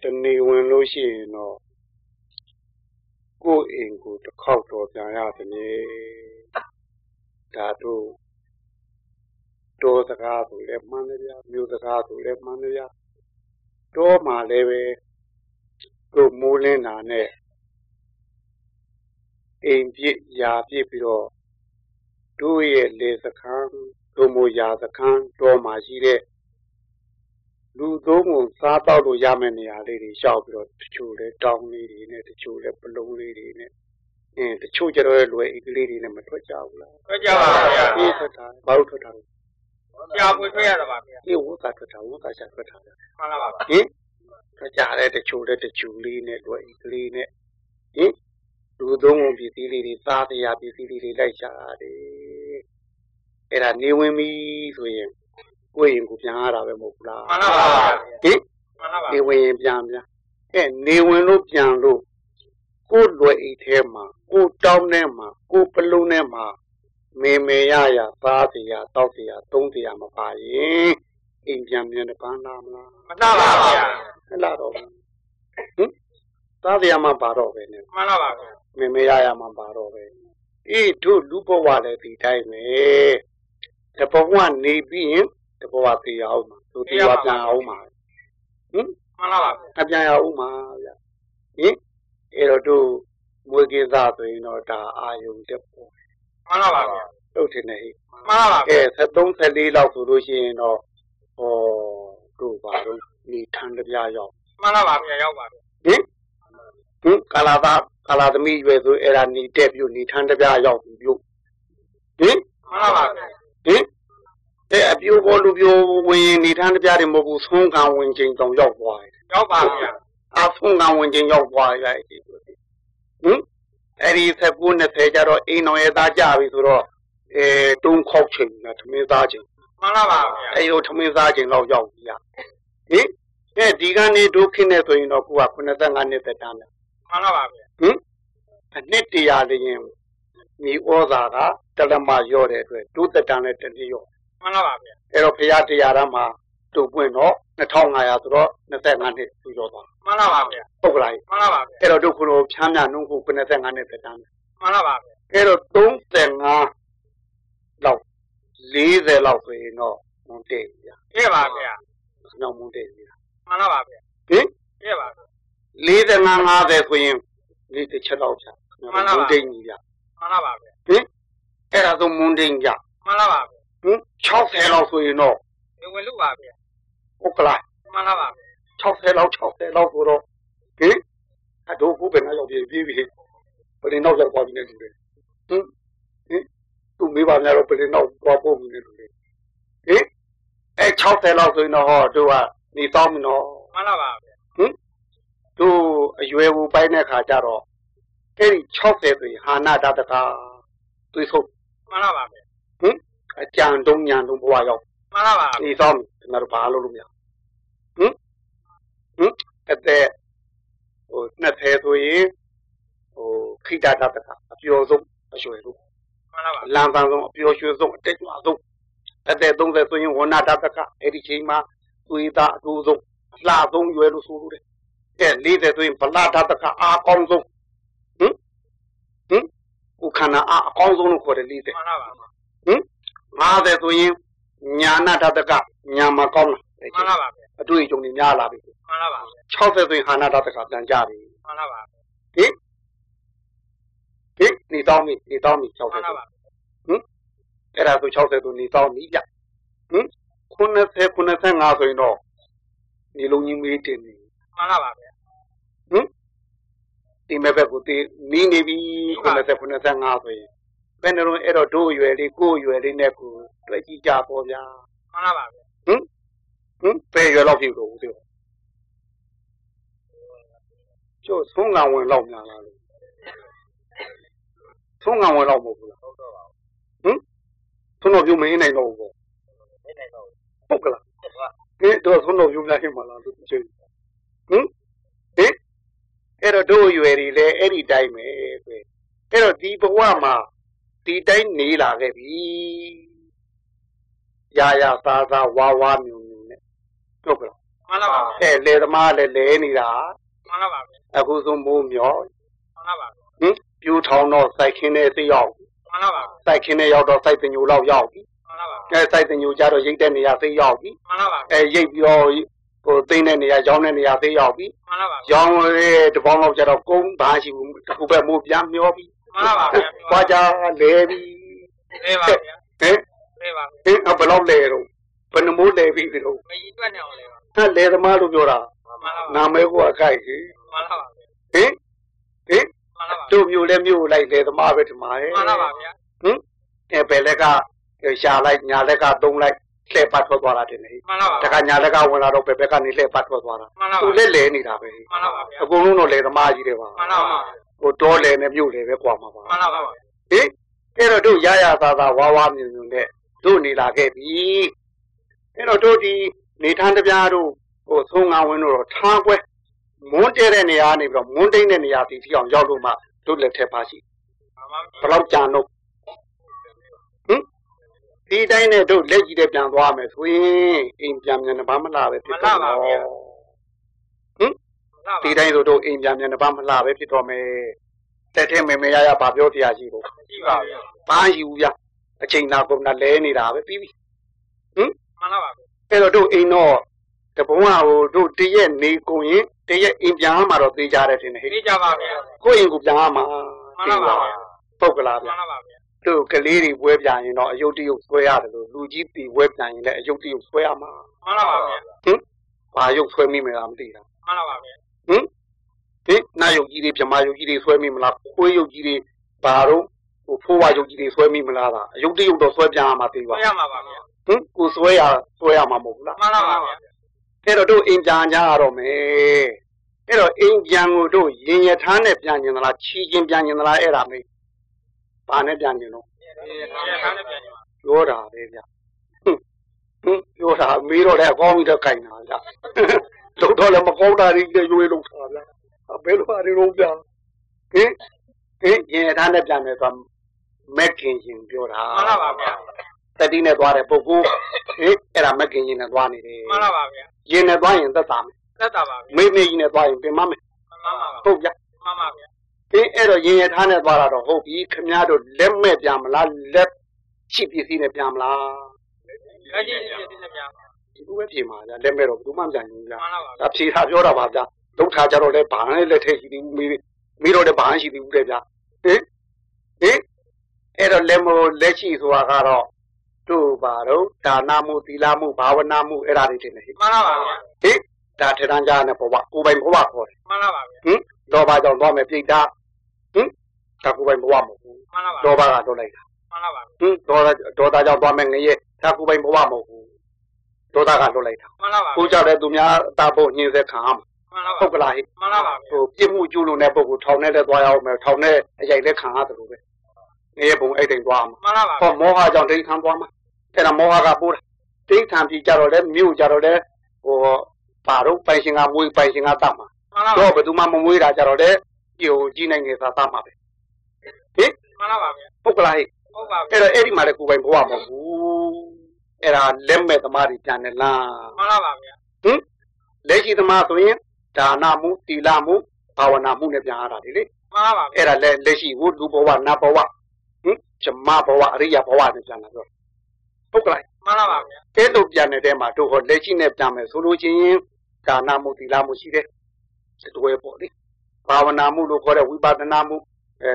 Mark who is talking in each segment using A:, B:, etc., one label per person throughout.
A: တနေဝင်လို့ရှိရင်တော့ကိုယ်အိမ်ကိုတစ်ခေါက်တော့ပြန်ရတယ်ဒါတို့တောစကားဆိုလည်းမှန်တယ်ဗျာမြို့စကားဆိုလည်းမှန်တယ်ဗျာတောမှာလည်းပဲတို့မိုးလင်းတာနဲ့အိမ်ပြစ်ရာပြစ်ပြီးတော့တို့ရဲ့လေစခန်းတို့မိုးရာစခန်းတောမှာရှိတဲ့ လူသုံးကိုစားတော့လို့ရမယ့်နေရာလေးတွေရှောက်ပြီးတော့တချို့လဲတောင်းလေးတွေနဲ့တချို့လဲပလုံးလေးတွေနဲ့အင်းတချို့ကျတော့လွယ်အိတ်ကလေးတွေနဲ့မထွက်ကြဘူးလား
B: ထွက်ကြပါဗျာ
A: အေးထွက်တာဘာလို့ထွက်တာလဲ
B: ကြာပွေထွက်ရတာပါဗျာ
A: အေးဝတ်တာထွက်တာဝတ်တာချထွက်တာ
B: မှန်လားပါ
A: ဟင်ထွက်ကြတဲ့တချို့လဲတချို့လေးနဲ့လွယ်အိတ်ကလေးနဲ့ဟင်လူသုံးကုန်ပစ္စည်းလေးတွေစားတရားပစ္စည်းလေးတွေလိုက်ရှာတယ်အဲ့ဒါနေဝင်ပြီဆိုရင် ကိုယ်ရင်ကိုပြန်ရတာပဲမဟုတ်ဘူးလား
B: မှန်ပါပါ
A: ဟင်မှန်ပါပါနေဝင်ရင်ပြန်ပြန်အဲနေဝင်လို့ပြန်လို့ကိုယ်လွယ်အိတ်ထဲမှာကိုတောင်းထဲမှာကိုပလုံးထဲမှာမေမေရရသားစီရတောက်စီရသုံးစီရမပါရင်အိမ်ပြန်ပြန်ပန်းလာမလား
B: မနာပါဗျာ
A: မလာတော့ဘူးဟင်သားစီရမှပါတော့ပဲနဲ့
B: မှန်ပါပါဗျာ
A: မေမေရရမှပါတော့ပဲအေးတို့လူဘဝလည်းဒီတိုင်းပဲတဘဝနေပြီးရင် တဘဝသိရအောင်မှာတို့ဒီဘဝပြန်အောင်မှာဟင်
B: မှန်ပါပါ
A: အပြန်ရအောင်မှာဗျာဟင်အဲ့တော့တို့မွေးကိစ္စဆိုရင်တော့ဒါအာယုံတက်ပေါ့
B: မှန်ပါပါဗျာ
A: ဟုတ်တယ်နေ
B: မှန်ပါပါ
A: ကဲ73 74လောက်ဆိုလို့ရှိရင်တော့ဟောတို့ပါတော့နေထန်တပြားရောက်
B: မှန်ပါပါဗျာရောက်ပါဗျာ
A: ဟင်ဟင်ကာလာသားကာလာသမီးရွယ်ဆိုအဲ့ဒါနေတက်ပြုနေထန်တပြားရောက်ပြီပြုဟင်
B: မှန်ပါပါဟင်
A: အဲအပြိုးပေါ်လူပြိုးဝင်နေထမ်းတပြားတွေမဟုတ်ဘူးဆုံးခံဝင်ချိန်တောင်ရောက်သွားတယ်
B: ရောက်ပါဗျာ
A: အဆုံးခံဝင်ချိန်ရောက်သွားရအဲ့ဒီဟင်အဲ့ဒီ19 20ကျတော့အိမ်တော်ရဲ့သားကြပြီဆိုတော့အဲတုံးခောက်ချိန်နဲ့ထမင်းသားချိန်
B: မှန်ပါပါဗျာ
A: အဲ့လိုထမင်းသားချိန်တော့ရောက်ပြီရဟင်အဲဒီကနေဒုက္ခနဲ့ဆိုရင်တော့ကိုက85နှစ်သက်တမ်း
B: တယ်မှန်ပါပါဗျာ
A: ဟင်အနှစ်တရာလျင်မိဩဇာကတလမရော့တဲ့အတွက်ဒုသက်တမ်းနဲ့တနည်းရော့
B: မှန်ပါပါဗျာ
A: အဲ့တော့ဖရာတရားရမှာတူပွင့်တော့2500ဆိုတော့25နှစ်သူရောသွား
B: မှန်ပါပါဗျာ
A: ဟုတ်ကလား
B: မှန်ပါပါဗျာ
A: အဲ့တော့ဒုက္ခလိုဖြမ်းမြနှုံးခု95နှစ်သက်တမ်း
B: မှန်ပါပါဗျာ
A: အဲ့တော့35လောက်40လောက်ဆိုရင်တော့မွန်တဲ့
B: ဗျာအေးပါဗျာ
A: နောက်မွန်တဲ့
B: ဗျာမှန်ပါပါဗျာ
A: ဟင်
B: အေးပါ
A: 45 50ဆိုရင်ဒီတစ်ချက်လောက်ဗျာ
B: မှန်ပါပါ
A: မွန်တဲ့ကြီးဗျာ
B: မှန်ပါပါဗျာ
A: ဟင်အဲ့ဒါဆိုမွန်တဲ့ဗျာ
B: မှန်ပါပါဗျာ
A: ဟင်60လောက်ဆိုရင်တော့
B: ဝင်လို့ပါဗျာ
A: ဟုတ်ကလား
B: မှန်ပါပါ
A: 60လောက်60လောက်ဆိုတော့ဟင်အတို့ဘုဘယ်နှရောက်ပြေးပြီးပြီဘယ်နဲ့နောက်ရောက်သွားပြီလဲတူတယ်ဟင်ဟင်သူမေးပါများတော့ဘယ်နဲ့နောက်သွားဖို့ပြီလဲတူတယ်ဟင်အဲ60လောက်ဆိုရင်တော့ဟောတို့ကနေတော့မနော်
B: မှန်ပါပါ
A: ဟင်တို့အရွယ်ဘူပိုင်းတဲ့ခါကျတော့အဲ့ဒီ60ဆိုရင်ဟာနာတတကာသွေးဆုံး
B: မှန်ပါပါဟ
A: င် အကြံတုံးညာတုံးဘဝရောက်
B: မှန်ပါပါ
A: နေတော့ကျွန်တော်ဘာလုပ်လို့မရဟင်ဟင်အသက်ဟို20ဆိုရင်ဟိုခိတတတကအပျော်ဆုံးအရွယ်ဆုံး
B: မှန်ပါပါ
A: လမ်းပန်းဆုံးအပျော်ရွှင်ဆုံးအတက်ကြွဆုံးအသက်30ဆိုရင်ဝဏတတကအဲ့ဒီချိန်မှာသွေးသားအတူဆုံးအလှဆုံးရွယ်လို့ဆိုလို့တယ်ကဲ40ဆိုရင်ဗလာတတကအားကောင်းဆုံးဟင်ဟင်ကိုခန္ဓာအားအကောင်းဆုံးလို့ခေါ်တယ်40
B: မှန်ပါပါ
A: ဟင် 50ဆိုရင်ညာနာတတကညာမကောင်းလား
B: မှန်ပါပါ
A: အတွေ့အကြုံတွေများလာပြီမှ
B: န်ပါပါ
A: 60ဆိုရင်ဟာနာတတကပြန်ကြပြီ
B: မှန်ပါပါ
A: ဟင်ဟင်နေတော့မိနေတော့မိ60
B: မှန်ပါပါ
A: ဟင်အဲ့ဒါဆို60ဆိုနေတော့မိပြဟင်90 95ဆိုရင်တော့နေလုံးကြီးမေးတင်နေ
B: မှန်ပါပါဗျ
A: ဟင်ဒီမဲ့ဘက်ကိုတည်နီးနေပြီ90 95ဆိုရင် ဘယ်နှလုံးအဲ့တော့တို့ရွယ်လေးကိုရွယ်လေးနဲ့ကိုတွေ့ကြည့်ကြပေါ့ဗျာ
B: မှန်ပါပါ
A: ဟင်ဟင်ဘယ်ရွယ်လောက်ဖြစ်လို့ဦးတို့ကျို့သုံးကဝင်လောက်များလားလို့သုံးကဝင်လောက်မဟုတ်ဘူးလား
B: ဟုတ်တော့ပါ
A: ဟင်သုံးတော့ပြုမင်းနိုင်တော့ဘူးပေါ့
B: မင်းနိုင်တော့
A: ဟုတ်ကလားဟင်တော့သုံးတော့ပြုများခင်မလားလို့ချိန်ဟင်ဟင်အဲ့တော့တို့ရွယ်တွေလည်းအဲ့ဒီတိုင်းပဲဆိုအဲ့တော့ဒီဘဝမှာ ဒီတိုင်းနေလာခဲ့ပြီရာရာသားသားဝါဝါမြူမြူနဲ့ဟုတ်ကဲ့
B: မှမှန်လားပါဗျာ
A: အဲလေသမားလည်းလဲနေတာ
B: မှန်လားပါဗျာ
A: အခုဆိုမိုးမြော်
B: မှန်လားပါ
A: ဟင်ပြူထောင်တော့စိုက်ခင်းတဲ့သိရောက်
B: မှန်လားပါ
A: စိုက်ခင်းတဲ့ရောက်တော့စိုက်တင်ညိုလောက်ရောက်ပြီ
B: မှန်လားပါ
A: အဲစိုက်တင်ညိုကြတော့ရိတ်တဲ့နေရာသိရောက်ပြီ
B: မှန်လားပါ
A: အဲရိတ်ပြီးတော့ဟိုသိမ့်တဲ့နေရာရောင်းတဲ့နေရာသိရောက်ပြီ
B: မှန်လားပါ
A: ရောင်းရဲတပေါင်းလောက်ကြတော့ကုန်းဘာရှိဘူးခုပဲမိုးပြန်မျောပြီ
B: မှန်လားပါဗျာ
A: ဘာကြလဲပြီ
B: လဲပါဗျာ
A: ဟင်
B: လဲပါ
A: ဟင်ဘယ်လောက်လဲတော့ဘယ်နှမိုးလဲပြီတော့
B: မကြီးတွက်နေအောင်လဲပါ
A: အဲလေသမားလို့ပြောတာ
B: မှန်လားပါ
A: နာမဲကိုအခိုက်ကြီး
B: မှန်လားပါ
A: ဟင်ဟင်
B: မှန်လားပါ
A: တို့မျိုးလဲမျိုးလိုက်လေသမားပဲဒီမှာဟဲ့
B: မှန်လားပါဗျာ
A: ဟင်အဲဘယ်လက်ကရှာလိုက်ညာလက်ကသုံးလိုက်လှည့်ပတ်ထွက်သွားတာတင်လေ
B: မှန်လားပါ
A: တခါညာလက်ကဝင်လာတော့ဘယ်ဘက်ကနေလှည့်ပတ်ထွက်သွားတာ
B: မှန်လား
A: သူ
B: ပါ
A: လက်လဲနေတာပဲ
B: မှန်လားပါဗျာ
A: အကုန်လုံးတော့လေသမားကြီးတွေပါ
B: မှန်လားပါ
A: ဟိုတောလေနဲ့မြို့လေပဲကွာမှာပါ
B: မှန်လားပါ
A: ဟင်အဲ့တော့တို့ရရသာသာဝါဝါမြုံမြုံနဲ့တို့နေလာခဲ့ပြီအဲ့တော့တို့ဒီနေထန်းတပြားတို့ဟိုသုံးငါဝင်းတို့တော့ထားပွဲမွန်းတဲတဲ့နေရာနေပြီးတော့မွန်းတိန်တဲ့နေရာတီတီအောင်ရောက်လို့မှတို့လက်ထက်ပါရှိ
B: မှန်
A: ဘယ်တော့ကြာတော့ဟင်ဒီတိုင်းနဲ့တို့လက်ကြီးတဲ့ပြန်သွားမယ်ဆိုရင်အိမ်ပြန်မြန်ဘာမလာပဲဖြစ်တော့ဟင်
B: လားပါ
A: ဒီတိုင်းဆိုတို့အိမ်ပြန်မြန်ဘာမလာပဲဖြစ်တော့မယ်တက်တဲ့မေမေရရဘာပြောတရားရှိဖို့
B: ကြည့်ပါဗျာ
A: ဘာယူဗျအချိန်နာကုန်တာလဲနေတာပဲပြီးပြီ
B: မှန်လားပါ
A: အဲ့တော့တို့အိမ်တော့တပုံးကဟိုတို့တရက်နေကုန်ရင်တရက်အိမ်ပြန်မှာတော့သိကြတယ်ထင်တယ်ဟဲ့
B: သိကြပါဗျာ
A: ကိုယ့်အိမ်ကိုပြန်မှာ
B: မှန်လားပါဗျာ
A: ပုတ်ကလား
B: မှ
A: ဗျ
B: န်လားပါဗျာ
A: တို့ကလေးတွေပွဲပြန်ရင်တော့အယုတ်တရုတ်ဆွဲရတယ်လို့လူကြီးတီပွဲပြန်ရင်လည်းအယုတ်တရုတ်ဆွဲရမှာ
B: မှန်လားပါဗျာ
A: ဘာယုတ်ဆွဲမိမလားမသိတာ
B: မှန်လားပါဗျာ
A: ဟင်ဟင်နာယုတ်ကြီးတွေဗမာယုတ်ကြီးတွေဆွဲမိမလားခွေးယုတ်ကြီးတွေဘာတော့ဟိုဖိုးဝါယုတ်ကြီးတွေဆွဲမိမလားဒါအယုတ်တရုတ်တော့ဆွဲပြန်ရမှာသိပါ
B: ဆွဲရမှာပါဗျာ
A: ဟင်ကိုဆွဲရဆွဲရမှာမဟုတ်ဘူးလား
B: မှန်လားပါဗျာ
A: အဲ့တော့တို့အိမ်ပြန်ကြရတော့မယ်အဲ့တော့အိမ်ပြန်ကိုတို့ရင်ရထားနဲ့ပြန်ကျင်သလားချီချင်းပြန်ကျင်သလားအဲ့ဒါမေးဘာနဲ့ပြန်ကျင်တော့
B: ဒီထားနဲ့ပြန်ကြပါ
A: ပြောတာပဲဗျဟင်ဟင်ပြောတာမေးတော့လည်းအကောင်းကြီးတော့ကြိုင်တာဗျ လုံးတော့လည်းမကောင်းတာတွေရွေးလုံးတာဗျဘယ်လိုအရင်လုံးပြန်ဟင်ဟင်ရင်ရထားနဲ့ပြန်မယ်ဆိုမက်ခင်ရှင်ပြောတာ
B: မှန်လားပါဗျာ
A: တတိနဲ့သွားတဲ့ပုဂ္ဂိုလ်ဟင်အဲ့ဒါမက်ခင်ရှင်နဲ့သွားနေတယ်
B: မှန်လားပါဗျာ
A: ရင်နဲ့သွားရင်သက်သာမယ်
B: သက်တာပါဗျာ
A: မေးမေးကြီးနဲ့သွားရင်ပြင်မမယ်
B: မှန်ပါပါ
A: ဟုတ်ဗျ
B: မှန်ပါဗျာ
A: အင်းအဲ့တော့ရင်ရထားနဲ့သွားတာတော့ဟုတ်ပြီခမည်းတော်လက်မဲ့ပြန်မလားလက်ရှိပစ္စည်းနဲ့ပြန်မလား
B: လက်ရှိပြည့်စုံပြန်
A: ဒီလိုပဲပြင်ပါဗျာလက်မဲ့တော့ဘယ်သူမှမပြန်ဘူးဗျာ
B: မှန်လားပါ
A: ဒါဖြေတာပြောတာပါဗျာဒုက္ခကြတော့လည်းဘာနဲ့လက်ထက်ရှိသေးဘူးမေးမေးတော့လည်းဘာမှရှိသေးဘူးတဲ့ဗျာဟင်ဟင်အဲ့တော့လက်မို့လက်ရှိဆိုတာကတော့တို့ပါတော့ဒါနမှုသီလမှုဘာဝနာမှုအဲ့ဒါတွေတင်နေဟိ
B: မှန်လားပါဗျာ
A: ဟင်ဒါထေတန်းကြားနဲ့ဘဝကိုယ်ပိုင်ဘဝခေါ်တယ်
B: မှန်လားပါဗျာ
A: ဟင်တော့ဘာကြောင့်သွားမယ်ပြိတ္တာဟင်ဒါကိုယ်ပိုင်ဘဝမဟုတ်ဘူး
B: မှန်လားပါ
A: တော့ဘာကတော့လိုက်တာ
B: မှန်လားပါ
A: ဟင်ဒေါ်ဒေါ်သားကြောင့်သွားမယ်ငရဲဒါကိုယ်ပိုင်ဘဝမဟုတ်ဘူး ဒေါ်သားကလွတ်လိုက်တာ
B: မှန်လားပါ
A: ကိုကြောင့်လည်းသူများအတာဖို့ညှင်းစေခံရမှာ
B: မှန်လားပါ
A: ဟုတ်ကလားဟိ
B: မှန်လားပါ
A: ဟိုပြစ်မှုကျူးလွန်တဲ့ပုဂ္ဂိုလ်ထောင်ထဲလည်းသွားရအောင်မယ်ထောင်ထဲအရိုက်လည်းခံရတယ်လို့ပဲငရဲဘုံအဲ့တိမ်သွားမှာ
B: မှန်လားပါ
A: ဟောမောဟကြောင့်ဒိဋ္ဌံသွားမှာအဲ့ဒါမောဟကပိုးတာဒိဋ္ဌံပြီးကြတော့လည်းမြို့ကြတော့လည်းဟိုပါတော့ပိုင်ရှင်ကမွေးပိုင်ရှင်ကတတ်မှာ
B: မှန်လားပါ
A: တော့ဘယ်သူမှမမွေးတာကြတော့လည်းပြိုကြီးနိုင်ငယ်သာတတ်မှာပဲဟင်
B: မှန်လားပါဗျာ
A: ဟုတ်ကလားဟိ
B: ဟုတ်ပါဗျာ
A: အဲ့တော့အဲ့ဒီမှာလည်းကိုယ်ပိုင်ဘဝမဟုတ်ဘူး အဲ့ဒါလက်မဲ့သမားတွေပြန်တယ်လား
B: မှန်လားပါဗျာ
A: ဟင်လက်ရှိသမားဆိုရင်ဒါနမှုတီလာမှုဘာဝနာမှုနဲ့ပြန်ရတာလေလေ
B: မှန်လားပါဗျာ
A: အဲ့ဒါလက်လက်ရှိကိုလူဘဝနတ်ဘဝဟင်ဇမဘဝအရိယဘဝနဲ့ပြန်လာတော့ဟုတ်ကလား
B: မှန်လားပါဗျာ
A: အဲ့လိုပြန်နေတဲ့မှာတို့ဟောလက်ရှိနဲ့ပြန်မယ်ဆိုလို့ချင်းဒါနမှုတီလာမှုရှိတယ်တွဲပေါ့လေဘာဝနာမှုလို့ခေါ်တဲ့ဝိပဿနာမှုအဲ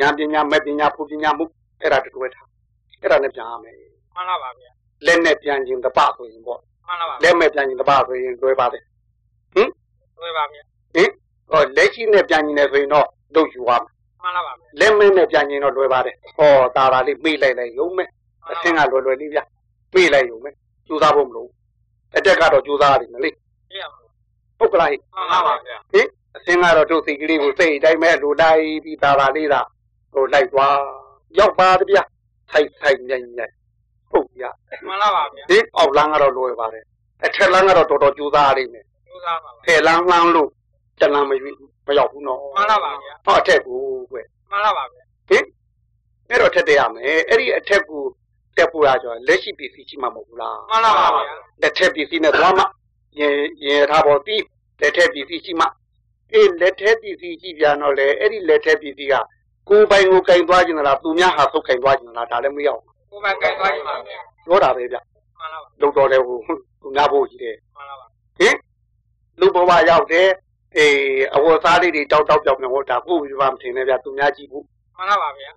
A: ဉာဏ်ပညာမဲ့ပညာဖူပညာမှုအဲ့ဒါတွဲထားအဲ့ဒါနဲ့ပြန်ရမယ်
B: မှန်လားပါဗျာ
A: လက်နဲ့ပြန်ခြင်းတပဆိုရင်ပေါ့
B: မှန်လားပါ
A: လက်မဲ့ပြန်ခြင်းတပဆိုရင်တွဲပါတယ်ဟင်
B: တွေ့ပါဗျာ
A: ဟင်ဟောလက်ရှိနဲ့ပြန်ခြင်းနဲ့ဆိုရင်တော့တို့ယူရမယ်
B: မှန်လားပါဗျာ
A: လက်မဲ့နဲ့ပြန်ခြင်းတော့လွယ်ပါတယ်ဟောတာတာလေးမေးလိုက်လိုက်ရုံမဲ့အဆင်းကလွယ်လွယ်လေးဗျမေးလိုက်ရုံမဲ့ကြိုးစားဖို့မလိုအတက်ကတော့ကြိုးစားရတယ်မလေး
B: သိရမှာ
A: ဟုတ်ကလားဟိ
B: မှန်လားပါဗျာ
A: ဟင်အဆင်းကတော့တို့စိတ်ကလေးကိုစိတ်အတိုင်းပဲလိုလိုက်ပြီးတာတာလေးသာဟိုလိုက်သွားရောက်ပါတဗျထိုက်ထိုက်ညံ့ညံ့ ဟုတ်ပြ
B: မှန်လားပါဗျာ
A: ဒီအောက်လမ်းကတော့လွယ်ပါတယ်အထက်လမ်းကတော့တော်တော်ကြိုးစားရလိမ့်မယ်
B: ကျိုးစားပါဗျာ
A: ဖယ်လန်းလန်းလို့တလန်းမရွေးမရောက်ဘူးနော်
B: မှန်လားပါဗျာ
A: ဟောအထက်ကိုကွ
B: မှန်လားပါဗျာ
A: ဟင်အဲ့တော့ထက်တဲ့ရမယ်အဲ့ဒီအထက်ကိုတက်ဖို့ရကြလက်ရှိပစ္စည်းရှိမှမဟုတ်ဘူးလား
B: မှန်လားပါဗျာ
A: လက်ထက်ပစ္စည်းနဲ့သွားမှရင်ရင်ထားပေါ်ပြီးလက်ထက်ပစ္စည်းရှိမှအေးလက်ထက်ပစ္စည်းရှိပြန်တော့လေအဲ့ဒီလက်ထက်ပစ္စည်းကကိုယ်ပိုင်ကိုကင်သွားခြင်းလားသူများဟာဆုတ်ကင်သွားခြင်းလားဒါလည်းမရောက်
B: ကိုယ်ပိုင်ကင်သွားခြင်းပါဗျာ
A: ပြောတာပဲဗျ
B: မှန်လားပါ
A: လုံတော်တယ်ဟိုသူများဖို့ကြီးတယ်
B: မှန်လားပါ
A: ဟင်လူဘဝရောက်တယ်အေးအဝတ်စားလေးတွေတောက်တောက်ပြောင်ပြောင်ဟောဒါကိုယ်ပြပါမထင်နဲ့ဗျသူများကြည့်ဖို့
B: မှန်လားပါဗျာ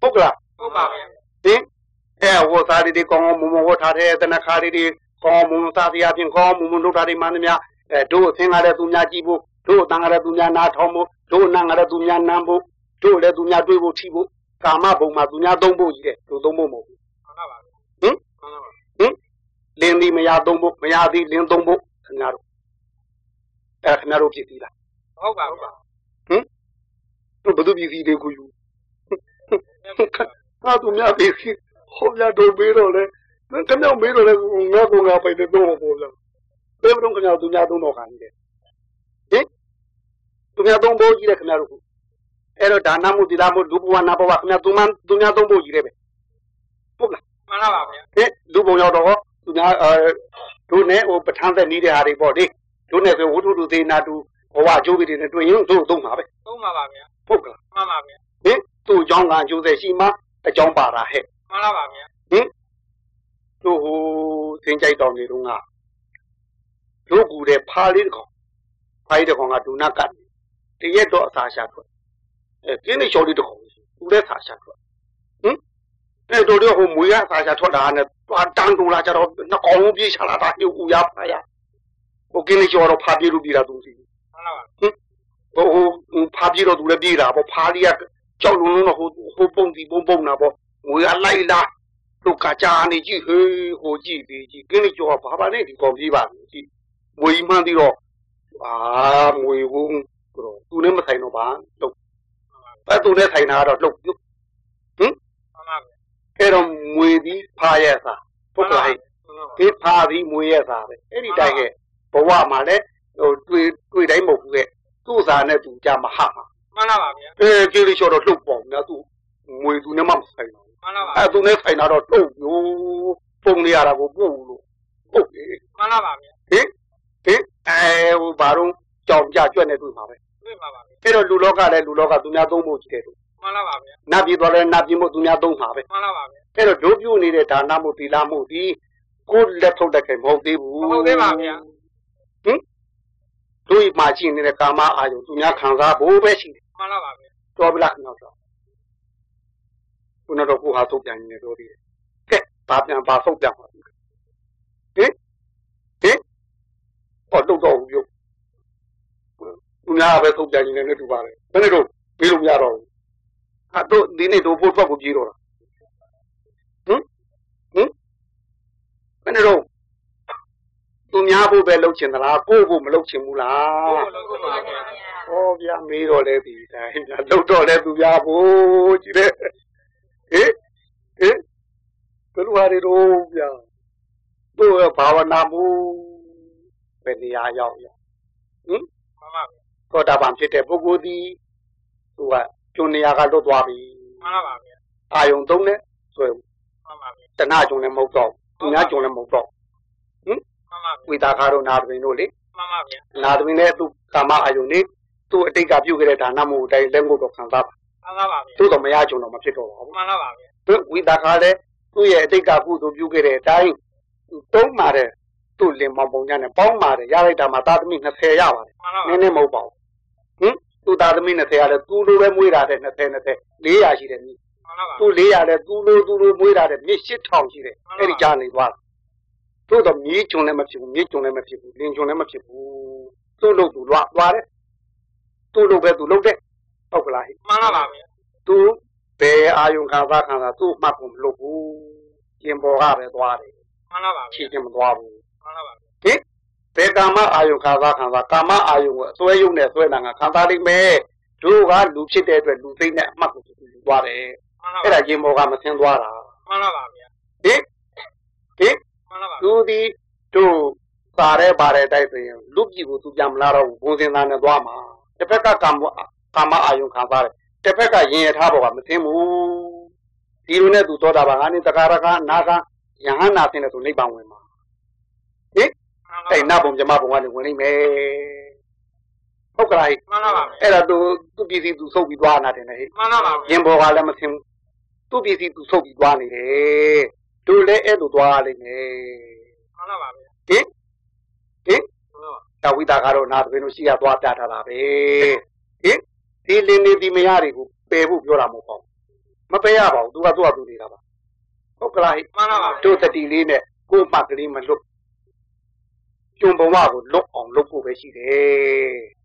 A: ဟုတ်ကလား
B: ဟုတ်ပါဗျာ
A: ဟင်အဲဝတ်စားလေးတွေကောင်းကောင်းမွန်မွန်ဝတ်ထားတဲ့တနခါလေးတွေကောင်းမွန်စားစရာပြင်ကောင်းမွန်မွန်လုပ်ထားတဲ့မှန်သမျှအဲတို့အသင်္ကားတဲ့သူများကြည့်ဖို့တို့အတန်ကားတဲ့သူများနားထောင်ဖို့တို့အနံကားတဲ့သူများနမ်းဖို့တို့လည်းသူများတွေးဖို့ထိဖို့ ကာမဘုံမှာသူများသုံးဖို့ကြီးတယ်တို့သုံးဖို့မဟုတ်ဘူး
B: မှန်လားပါဗျာ
A: ဟင်
B: မှန်လားပါ
A: ဟင်လင်းဒီမရသုံးဖို့မရသည်လင်းသုံးဖို့ခင်ဗျားတို့အဲခင်ဗျားတို့ဖြစ်သေးလား
B: ဟုတ်ပါဟုတ်ပါ
A: တို့ဘယ်သူပြည်စီတွေကိုယူဟာသူများပြည်စီဟောပြတော့မေးတော့လေခင်ဗျားမေးတော့လေငါကငါပိုင်တဲ့တော့ဟောလားဘယ်တော့ခင်ဗျားသူများသုံးတော့ခံနေတယ်ဟင်သူများသုံးဖို့ကြီးတယ်ခင်ဗျားတို့ အဲ့တော့ဒါနမှုသီလမှုလူဘဝနာဘဝခင်ဗျားသူမှသူများသုံးဖို့ကြီးတယ်ပဲဟုတ်လား
B: မှန်လားပါဗျာ
A: ဟဲ့လူပုံရောက်တော့သူများအဲတို့နဲ့ဟိုပဋ္ဌာန်းသက်နေတဲ့ဟာတွေပေါ့လေတို့နဲ့ဆိုဝတ္ထုတူသေးနာတူဘဝအကျိုးတွေနဲ့တွေ့ရင်တို့သုံးပါပဲ
B: သုံးပါပါဗျာ
A: ဟုတ်ကလား
B: မှန်ပါဗျာ
A: ဟင်သူ့အကြောင်းကအကျိုးသက်ရှိမှအကြောင်းပါတာဟဲ့
B: မှန်လားပါဗျာ
A: ဟင်တို့ဟိုသင်ကြိုက်တော်နေတော့ကတို့ကူတဲ့ဖားလေးတစ်ကောင်ဖားလေးတစ်ကောင်ကဒုနာကတ်တရက်တော့အစာရှာထွက် အဲပြင်းနေလျှော်လေးတစ်ကောင်သူလည်းစာရှာထွက်ဟင်အဲတို့တို့ဟိုမွေရစာရှာထွက်တာနဲ့တွားတန်းတူလာကြတော့နှကောင်လုံးပြေးချလာတာဟိုကူရဖားရဟိုကင်းနေလျှော်တော့ဖားပြေးလို့ပြေးတာသူစီ
B: မှန်လားပါ
A: ဟိုဟိုဖားပြေးတော့သူလည်းပြေးတာပေါ့ဖားလေးကကြောက်လုံးလုံးတော့ဟိုဟိုပုံတီပုံပုံတာပေါ့ငွေကလိုက်လာလူကကြာနေကြည့်ဟေးဟိုကြည့်ပြီးကြည့်ကင်းလေးကျော်ကဘာပါနဲ့ဒီကောင်ပြေးပါလို့ကြည့်ငွေမှန်းပြီးတော့အာငွေဘူးတော့သူနဲ့မဆိုင်တော့ပါတော့ အဲသူနဲ့ဆိုင်တာကတော့လှုပ်ပြုတ်ဟင်
B: မှန်ပါဗျာ
A: အဲ့တော့ငွေပြီးဖားရဲ့စာပုတ်ကလိုက်ဒီဖားပြီးငွေရဲ့စာပဲအဲ့ဒီတိုင်းကဘဝမှာလည်းဟိုတွေ့တွေ့တိုင်းမဟုတ်ဘူးကသူ့စာနဲ့သူကြမဟာမှာ
B: မှန်လားပါဗျာ
A: အဲကျေးလေးလျှော်တော့လှုပ်ပေါ့များသူငွေသူနဲ့မှမဆိုင်ဘူး
B: မှန်လားပါ
A: အဲသူနဲ့ဆိုင်တာတော့လှုပ်လို့ပုံနေရတာကိုပို့လို့ဟုတ်ပြီ
B: မှန်လားပါဗျာ
A: ဟင်ဟင်အဲဟိုဘာတော့ကြောင်ကြကြွက်နေတွေ့မှာပဲ
B: တွေ့ပါပါဗျာ
A: အဲ့တော့လူလောကလည်းလူလောကသူများသုံးဖို့ကြီးတယ်လို့
B: မှန်လားပါဗျာ
A: နတ်ပြည်သွားလဲနတ်ပြည်မို့သူများသုံးမှာပဲ
B: မှန်လားပါဗျာ
A: အဲ့တော့ဒုပြုနေတဲ့ဒါနမှုသီလမှုဒီကိုယ်လက်ထုတ်တဲ့ခင်မဟုတ်သေးဘူး
B: မဟုတ်သေးပါဗျာ
A: ဟင်တို့မှရှိနေတဲ့ကာမအာယုသူများခံစားဖို့ပဲရှိတယ်
B: မှန်လားပါဗျာ
A: တော်ပြီလားခင်ဗျာတော့ခုနတော့ကိုဟာထုတ်ပြန်နေတော့ဒီကဲဘာပြန်ဘာထုတ်ပြန်ပါဟင်ဟင်ဟောတော့တော့ဘူးပြုသူ များပဲထုတ်ပြန်နေတယ်တူပါတယ်ဘယ်နဲ့တော့ပြေးလို့မရတော့ဘူးဟာတို့ဒီနေ့တို့ဖို့ထွက်ကိုပြေးတော့တာဟင်ဟင်ဘယ်နဲ့တော့သူများဖို့ပဲလုပ်ချင်သလားကိုယ့်ဖို့မလုပ်ချင်ဘူးလား
B: ဟုတ်လို့ပါဗျာ။
A: ဟောဗျာမေးတော့လဲဒီတိုင်းဗျာလှုပ်တော့လဲသူဗျာဘိုးကြည့်တဲ့ဟေးဟေးဘယ်လိုဟာတွေတော့ဗျာတို့ရဲ့ဘာဝနာမှုပဲနေရာရောက်ရဟင်
B: မှန်ပါဗျာ
A: သောတာပန်ဖြစ်တဲ့ပုဂ္ဂိုလ်ဒီသူကကျွန်းနေရာကလွတ်သွားပြီ
B: မှန်လားပါဗျာ
A: အာယုံသုံးနဲ့ဆိုရင်
B: မှန်ပါဗျာ
A: တဏှာကျွန်းလည်းမဟုတ်တော့သူများကျွန်းလည်းမဟုတ်တော့
B: မှန်ပါဗျာ
A: ဝိတာခါတို့နာသမင်တို့လေ
B: မှန်ပါဗျာ
A: နာသမင်နဲ့သူကာမအာယုံနေသူအတိတ်ကပြုခဲ့တဲ့ဒါနမှုအတိုင်းလက်ငုပ်တော့ခံစားပါ
B: မှန်လားပါဗျာ
A: သို့တော့မရကြုံတော့မဖြစ်တော့ပါဘူး
B: မှန်လားပါဗျာ
A: သူဝိတာခါလည်းသူ့ရဲ့အတိတ်ကကုသိုလ်ပြုခဲ့တဲ့အတိုင်းသူတုံးမာတဲ့သူ့လင်မောင်ပုံညာနဲ့ပေါင်းမာတဲ့ရလိုက်တာမှာသာသမီ20ရပါတယ်
B: မှန်လား
A: န
B: ပါ
A: ည်းနည်းမဟုတ်ပါဘူးဟင် သူသာသမီ20ရလဲသူလိုပဲမွေးတာတဲ့20 20 400ရှိတယ်မြည်
B: မှန်လားပါ
A: သူ400လဲသူလိုသူလိုမွေးတာတဲ့မြစ်8000ရှိတယ်အဲ့ဒီကြားနေသွားသို့တော့မြေးကျုံလည်းမဖြစ်ဘူးမြေးကျုံလည်းမဖြစ်ဘူးလင်ကျုံလည်းမဖြစ်ဘူးသူ့လို့သူလွားသွားတယ်သူ့လို့ပဲသူလုပ်တယ်ဟုတ်ကလားဟိ
B: မှန်လားပါဗျာ
A: သူဘယ်အာယုံခံစားခံစားသူ့မှတ်ဖို့မလုပ်ဘူးကျင်ပေါ်ကပဲသွားတယ်
B: မှန်လားပါ
A: ခြေ
B: ဗျာ
A: ချင်းမသွားဘူး
B: မှန်လားပါ
A: ဟင် ဘယ်ကာမအာယုံခံစားခံစားကာမအာယုံကိုအစွဲယုံနဲ့ဆွဲနာကခံစားလိမ့်မယ်သူကလူဖြစ်တဲ့အတွက်လူသိမ့်နဲ့အမှတ်ကိုသူယူသွားတယ်
B: မှန်လား
A: အဲ့ဒါကျင်ပေါ်ကမဆင်းသွားတာ
B: မှန်လားပါဗျာ
A: ဟင်ဟင်
B: မှန်လားပါ
A: သူဒီတို့ပါရဲပါရဲတိုက်ဆိုရင်လူပြည်ကိုသူပြန်မလာတော့ဘူးဘုံစင်သားနဲ့သွားမှာတစ်ဖက်ကကာမကာမအာယုံခံစားတယ်တစ်ဖက်ကရင်ရထားပေါ်ကမဆင်းဘူးဒီလိုနဲ့သူသောတာပန်ကနေတကာရကနာကယဟန္နာဆင်းတဲ့သူနိဗ္ဗာန်ဝင်မှာဟင် အဲ့နတ်ဘုံမြမဘုံကနေဝင်နေမယ်ဟုတ်ကလား
B: မှန်ပါပါဗျာ
A: အဲ့ဒါသူသူပစ္စည်းသူဆုပ်ပြီးသွားနာတယ်ဟဲ့
B: မှန်ပါပါ
A: ရင်ဘောကလည်းမဆင်းဘူးသူပစ္စည်းသူဆုပ်ပြီးသွားနေတယ်တို့လည်းအဲ့လိုသွားလိမ့်မယ်
B: မှန်ပါပါဗျာ
A: ဟင်ဟင်တဝိတာကတော့နာသမင်းတို့ရှိရသွားပြထားတာပဲဟင်ဒီလင်းနေဒီမရတွေကိုပယ်ဖို့ပြောတာမဟုတ်ပါဘူးမပယ်ရပါဘူးသူကသူ့အတူနေတာပါဟုတ်ကလားဟိ
B: မှန်ပါပါ
A: တို့တတိလေးနဲ့ကိုယ်မှတ်ကလေးမလွတ် ကျုံဘဝကိုလွတ်အောင်လုပ်ဖို့ပဲရှိတယ်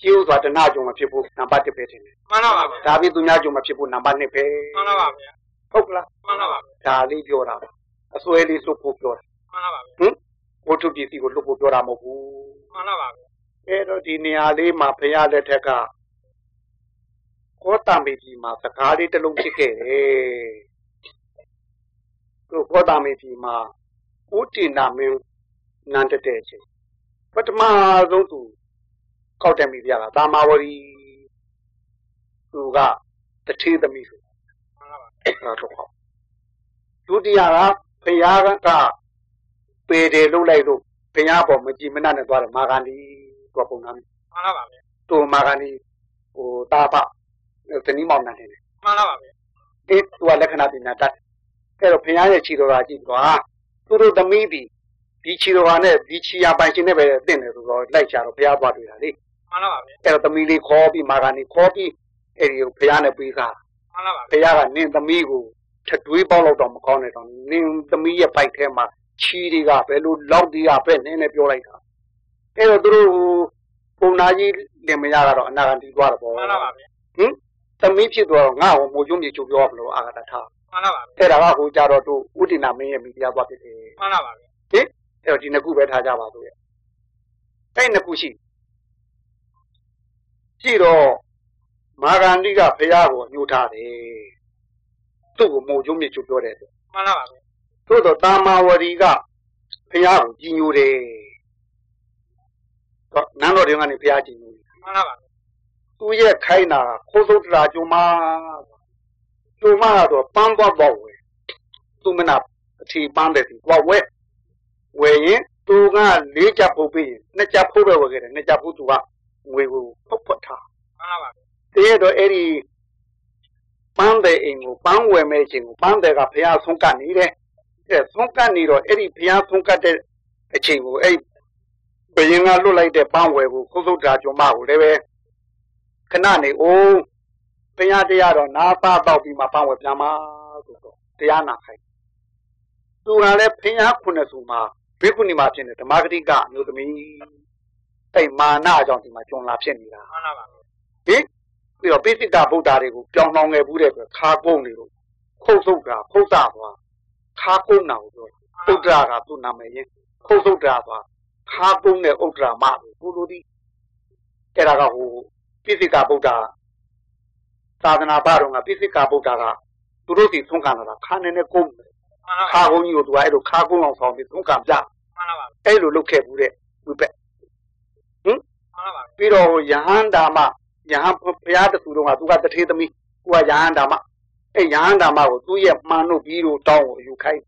A: ကျိုးစွာတဏှာကြုံမဖြစ်ဖို့နံပါတ်1ပဲထင်တယ်
B: မှန်ပါပါဗျာ
A: ဒါပြီးသူများကြုံမဖြစ်ဖို့နံပါတ်2ပဲ
B: မှန်ပါပါဗျာ
A: ဟုတ်ကလား
B: မှန်ပါပါ
A: ဒါလေးပြောတာပါအစွဲလေးလွတ်ဖို့ပြောတာ
B: မှန်ပါပါ
A: ဟင်ဝတ္ထုပစ္စည်းကိုလွတ်ဖို့ပြောတာမဟုတ်ဘူး
B: မှန်ပါပါ
A: အဲ့တော့ဒီနေရာလေးမှာဖရာလက်ထက်ကကောတံမေကြီးမှာစကားလေးတစ်လုံးဖြစ်ခဲ့တယ်သူကောတံမေကြီးမှာဥတ္တိနာမင်း နန်းတက်တဲ့အချိန်ပထမဆုံးသူကောက်တယ်မိပြတာသာမာဝရီသူကတထေသမီးဆို
B: မှန်ပါပါ
A: အဲ့ဒါတော့ဟောဒုတိယကဘုရားကပေတယ်လုတ်လိုက်လို့ဘုရားပေါ်မကြည်မနှံ့နဲ့သွားတယ်မာဂန္ဒီသူကပုံနာ
B: မှန်ပါပါဗျာ
A: သူမာဂန္ဒီဟိုတာပတနည်းမောင်နှံနေတယ်
B: မှန်ပါပါဗျာ
A: အေးသူကလက္ခဏာပညာတတ်အဲ့တော့ဘုရားရဲ့ခြေတော်ရာကြည့်သွားသူတို့သမီးဒီ ဒီခြေတော်ဟာနဲ့ဒီခြေရပိုင်ရှင်နဲ့ပဲတင့်တယ်ဆိုတော့လိုက်ချတော့ဘုရားသွားတွေ့တာလေ
B: မှန်ပါပါဗျာ
A: အဲ့တော့သမီးလေးခေါ်ပြီးမာဂန္ဒီခေါ်ပြီးအဲ့ဒီကိုဘုရားနဲ့ပြေးစား
B: မှန်ပါပါ
A: ဘုရားကနင်းသမီးကိုထတွေးပေါက်တော့မကောင်းနဲ့တော့နင်းသမီးရဲ့ဖိုက်ထဲမှာချီတွေကဘယ်လိုလောက်ဒီကပဲနင်းနေပြောလိုက်တာအဲ့တော့သူတို့ပုံနာကြီးလင်မယားကတော့အနာဂတ်တီးသွားတော့
B: မှန်ပါပါဗျာ
A: ဟင်သမီးဖြစ်တော့ငါ့ကိုမိုးကျုံးမြေချုပ်ပြောမလို့အာဂတထား
B: မှန်ပါပါ
A: အဲ့ဒါကဟိုကြတော့တို့ဥဒိနာမင်းရဲ့မိဖုရားသွားဖြစ်တယ်
B: မှန်ပါပါဗျာ
A: ဟင် အဲ့တော့ဒီနှစ်ခုပဲထားကြပါဆိုရဲ့အဲ့နှစ်ခုရှိရှိတော့မာဂန္ဒီကဘုရားကိုညှို့ထားတယ်သူ့ကိုမိုးကျုံးမြေချုပ်ပြောတယ်
B: မှန်ပါပါဗျာ
A: သို့တော့တာမာဝရီကဘုရားကိုကြီးညိုတယ်တော့နန်းတော်တွေကနေဘုရားကြီးညိုတယ်
B: မှန်ပါပါ
A: သူရဲ့ခိုင်းတာခိုးစုတ်တရာကျုံမကျုံမကတော့ပန်းသွားပေါ့ဝယ်သူမနာအထီပန်းတယ်သူသွားဝဲ ဝယ်ရင်သူကလေးချက်ပုတ်ပြီးရင်နှစ်ချက်ဖုတ်ပဲဝယ်ခဲ့တယ်နှစ်ချက်ဖုတ်သူကငွေကိုဖုတ်ဖတ်ထား
B: မှန်ပါပါ
A: တကယ်တော့အဲ့ဒီပန်းတဲ့အိမ်ကိုပန်းဝယ်မဲ့ခြင်းကိုပန်းတဲ့ကဘုရားဆုံးကပ်နေတယ်အဲဆုံးကပ်နေတော့အဲ့ဒီဘုရားဆုံးကပ်တဲ့အချိန်ကိုအဲ့ဘယင်ကလွတ်လိုက်တဲ့ပန်းဝယ်ကိုခုတ်သုတ်တာကျုံမကိုလည်းပဲခဏနေအောင်ဘုရားတရားတော့နာသားတော့ပြီးမှပန်းဝယ်ပြန်มาဆိုတော့တရားနာခိုင်းသူကလည်းဘုရားခုနှစ်စုမှာ ဘေကုဏီမှာဖြစ်နေဓမ္မဂတိကအမျိုးသမီးအဲ့မာနအကြောင်းဒီမှာကျွန်လာဖြစ်နေတာ
B: မှန်ပါပါ
A: ဟင်ပြီးတော့ပိစိကဗုဒ္ဓတွေကိုပြောင်းလောင်းခဲ့ဘူးတဲ့အတွက်ခါကုန်းနေလို့ခုတ်ဆုတ်တာဖုတ်တာသွားခါကုန်းတာကိုပြောဥဒ္ဒရာကသူ့နာမည်ရင်းခုတ်ဆုတ်တာသွားခါကုန်းတဲ့ဥဒ္ဒရာမကိုကိုလိုဒီအဲ့ဒါကဟိုပိစိကဗုဒ္ဓသာသနာ့ဘာတော်ကပိစိကဗုဒ္ဓကသူတို့စီသုံးခံလာတာခါနေနဲ့ကုန်း
B: မှန်ပါပါ
A: ခါကုန်းကြီးကိုသူကအဲ့လိုခါကုန်းအောင်ဆောင်ပြီးသုံးခံပြ
B: မှန်ပါပါ
A: အဲ့လိုလုပ်ခဲ့ဘူးတဲ့ဝိပက်
B: မှန်ပါပါ
A: ပြီးတော့ယဟန်ဒါမယဟန်ဘုရားတဆူတော်ကသူကတထေသမီးသူကယဟန်ဒါမအဲယဟန်ဒါမကိုသူ့ရဲ့မှန်လို့ပြီးတော့တောင်းကိုယူခိုင်း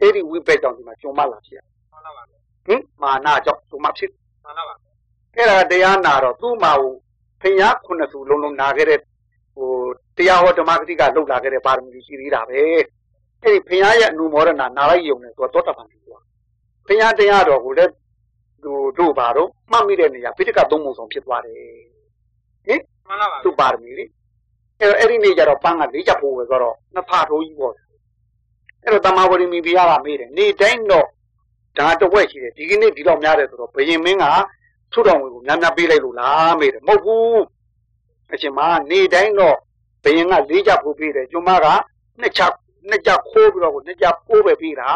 A: အဲ့ဒီဝိပက်ကြောင့်ဒီမှာကျုံမလာဖြစ်
B: မှန်ပါပါ
A: ဟင်မာနာကြောင့်ကျုံမဖြစ်
B: မှန်ပါပါ
A: အဲ့ဒါတရားနာတော့သူ့မှာဟိုဖျားခုနှစ်စုလုံးလုံးနာခဲ့တဲ့ဟိုတရားဟောဓမ္မဂတိကလှုပ်လာခဲ့တဲ့ပါရမီရှိသေးတာပဲ အဲ့ဒီဖျားရဲ့အနုမောဒနာနာလိုက်ယုံနေဆိုတော့တောတပန်ကြီးကွာဖျားတရားတော်ကိုလည်းသူတို့ပါတော့မှတ်မိတဲ့နေရာပိဋကသုံးပုံဆောင်ဖြစ်သွားတယ်ဟင်
B: မှန်ပါပါ
A: သူ့ပါရမီလေအဲ့တော့အဲ့ဒီနေ့ကျတော့ပန်းကလေးချက်ဖို့ပဲဆိုတော့နှစ်ဖာထိုးကြီးပေါ့အဲ့တော့တမဝရီမီဘီယာကမေးတယ်နေတိုင်းတော့ဒါတဝက်ရှိတယ်ဒီကနေ့ဒီတော့များတယ်ဆိုတော့ဘယင်မင်းကထုတော်ဝင်ကိုများများပေးလိုက်လို့လားမေးတယ်မဟုတ်ဘူးအရှင်မနေတိုင်းတော့ဘယင်ကလေးချက်ဖို့ပေးတယ်ကျွမကနှစ်ချက် နှစ်ချက်ခိုးပြီးတော့ကိုနှစ်ချက်ပိုးပဲပေးတာ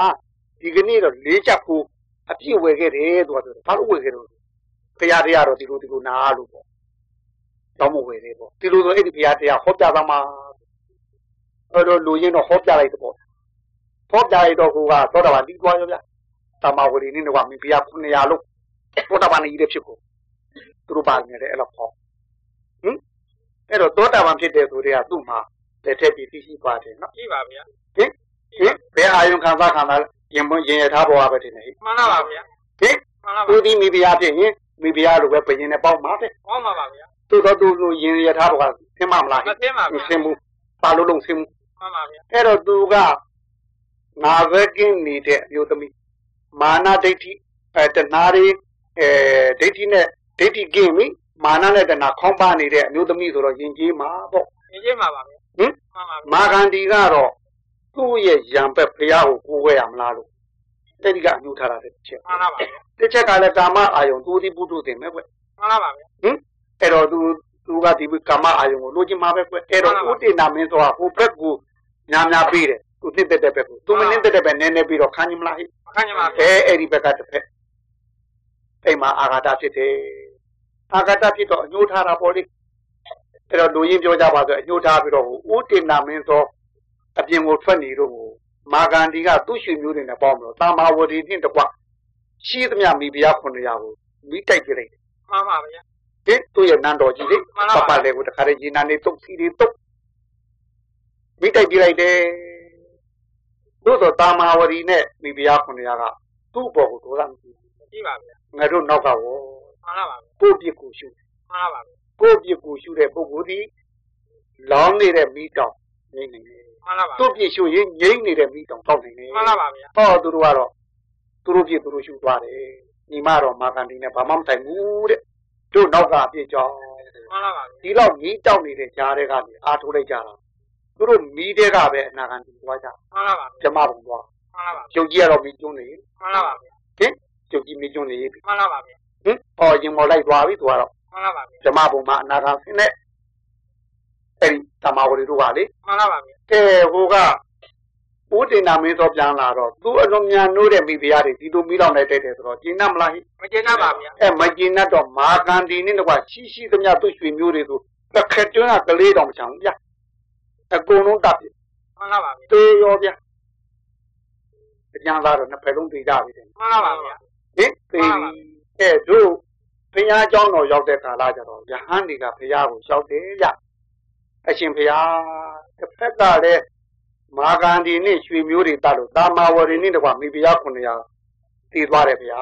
A: ဒီကနေ့တော့လေးချက်ဖို့အပြည့်ဝယ်ခဲ့တယ်သူကဆိုဘာလို့ဝယ်ခဲ့တော့ဖရာတရားတော့ဒီလိုဒီလိုနာလို့ပေါ့တောင်းမဝယ်သေးပေါ့ဒီလိုဆိုအဲ့ဒီဘုရားတရားဟောပြသမှာအဲ့တော့လူရင်းတော့ဟောပြလိုက်တော့ပေါ့ဟောပြလိုက်တော့ကိုကသောတာပန်ပြီးသွားရောဗျတမဝရီနေတော့မိဘုရား900လို့သောတာပန်ကြီးတဲ့ဖြစ်ကိုသူတို့ပါနေတယ်အဲ့လိုဟောဟင်အဲ့တော့သောတာပန်ဖြစ်တယ်ဆိုတဲ့ကသူ့မှာ လက်ထက်ပြီးသိရှိပါတယ်နော်
B: ကြည့်ပါဗျာ
A: ဟင်ဟင်ဘယ်အာယုံခံစားခံစားရင်မရင်ရထားပေါ်ပါပဲတင်နေဟိ
B: မှန်လားပါဗျာ
A: ဟင်
B: မှန်လားပါ
A: သူဒီမိဖုရားဖြစ်ရင်မိဖုရားလိုပဲဘယင်နဲ့ပေါင်းပါတဲ့
B: ဟောမှာပါဗျာ
A: သူတော့သူလိုရင်ရထားပေါ်ကသင်မမလား
B: မသိပါ
A: မ
B: ဗျာ
A: သင်ဘူးပါလို့လုံးသင်ဘူး
B: မှန်ပါဗျာ
A: အဲ့တော့သူကငါပဲကင်းနေတဲ့အမျိုးသမီးမာနဒိဋ္ဌိအဲတဏှာတွေအဲဒိဋ္ဌိနဲ့ဒိဋ္ဌိကင်းပြီမာနနဲ့တဏှာခေါင်းပါနေတဲ့အမျိုးသမီးဆိုတော့ယဉ်ကျေးမှာပေါ့
B: ရင်းချင်းပါပါဗျာ
A: ဟင်
B: မှန်ပါဗျာ
A: မာဂန္ဒီကတော့သူ့ရဲ့ရံပက်ဖရာကိုကိုးဝဲရမလားလို့အဲ့ဒီကအညှိုးထားတာတစ်ချက်
B: မှန်လားပါဗျာ
A: တစ်ချက်ကလည်းကာမအာယုံသူဒီပုထုတင်မဲ့ကွ
B: မှန်လားပါဗျာ
A: ဟင်အဲ့တော့သူသူကဒီကာမအာယုံကိုလိုချင်မှာပဲကွအဲ့တော့
B: မှန်ပါ
A: ဥတေနာမင်းဆိုတာဟိုဘက်ကိုညာညာပေးတယ်သူနှစ်သက်တဲ့ဘက်ကိုသူမနှစ်သက်တဲ့ဘက်နည်းနည်းပြီးတော့ခံရင်မလားဟိ
B: မခံချင်ပါဗျာ
A: အဲအဲ့ဒီဘက်ကတစ်ဖက်အဲ့မှာအာဃာတဖြစ်တယ်အာဃာတဖြစ်တော့အညှိုးထားတာပေါ့လေ အဲ့တော့လူရင်းပြောကြပါဆိုအညှိုးထားပြီးတော့ဟိုဥတေနာမင်းသောအပြင်ကိုထွက်နေတော့ဟိုမာဂန္ဒီကသူ့ရွှေမျိုးတွေနဲ့ပေါင်းပြီးတော့တာမာဝတီနှင့်တကွရှိသမျှမိဖုရား900ကိုမိတိုက်ပြလိုက်တယ်
B: မှန်ပါဗျာ
A: ဟင်သူ့ရဲ့နန်းတော်ကြီးလေ
B: မှန်ပါပါ
A: ပပလေးကိုတခါတည်းရေနန်းနေတုတ်စီတွေတုတ်မိတိုက်ပြလိုက်တယ်တို့တော့တာမာဝတီနဲ့မိဖုရား900ကသူ့ဘော်ကိုဒေါသမရှိဘူး
B: ရှိပါဗျာ
A: ငါတို့နောက်ကဝ
B: မှန်လားပါဗျာ
A: ကိုယ့်ပြစ်ကိုရှု
B: မှန်လားပါဗျာ
A: ကိုယ့်ပြစ်ကိုရှုတဲ့ပုဂ္ဂိုလ်ဒီလောင်းနေတဲ့မိတောင်ငိမ့်နေတယ်
B: မှန်လားပါ
A: သူ့ပြစ်ရှုရင်ငိမ့်နေတဲ့မိတောင်တောက်နေတယ်
B: မှန်လားပါဗျာ
A: ဟောသူတို့ကတော့သူတို့ပြစ်သူတို့ရှုသွားတယ်ညီမတော့မာကန်တီနဲ့ဘာမှမတိုင်ဘူးတဲ့တို့နောက်ကအပြစ်ကြောင့်
B: မှန်လားပါဗျာ
A: ဒီတော့မီးတောက်နေတဲ့ကြားတဲ့ကနေအားထိုးလိုက်ကြတာသူတို့မီးတဲ့ကပဲအနာကန်တီသွားကြ
B: မှန်လားပါဗျာ
A: ကျမဘုံသွား
B: မှန်လားပါ
A: ကျုပ်ကြီးကတော့မီးကျွန်းနေ
B: မှန်လားပါဗျာ
A: ဟင်ကျုပ်ကြီးမီးကျွန်းနေပြီ
B: မှန်လားပါဗျာ
A: ဟင်ဟောရင်မော်လိုက်သွားပြီသူကတော့
B: မှန်လားပါဗျာ
A: ဓမ္မဘုံမှာအနာဂါဆင်းတဲ့အဲ့ဒီတမဝရီတို့ကလေ
B: မှန်လားပါဗျာ
A: ကဲဟိုကဦးတင်နာမင်းသောပြန်လာတော့သူအလွန်မြန်နိုးတဲ့မိဖုရားတွေဒီလိုမိလောက်နေတိုက်တယ်ဆိုတော့ကျင်းနမလားဟိ
B: မကျေနပ်ပါဗျာ
A: အဲမကျင်းနတ်တော့မာကန်ဒီနဲ့တော့ရှိရှိသမျှသူ့ရွှေမျိုးတွေဆိုတစ်ခက်တွန်းကကလေးတောင်မချောင်ဗျအကုန်လုံးတပ်ပြီ
B: မှန်လားပါဗျာ
A: တေရောဗျအကျမ်းသားတော့နှစ်ဖက်လုံးသိကြပြီတဲ့
B: မှန်လားပါဗျာ
A: ဟင်သေပြီအဲတို့ဘု ရားเจ้าတော်ရောက်တဲ့ကာလကျတော့ယဟန်တွေကဘုရားကိုရောက်တယ်ဗျအရှင်ဘုရားတစ်ဖက်ကလည်းမာဂန္ဒီနဲ့ရွှေမျိုးတွေတတ်လို့တာမာဝရီနဲ့တကွာမိဖုရား900တည်သွားတယ်ဗျာ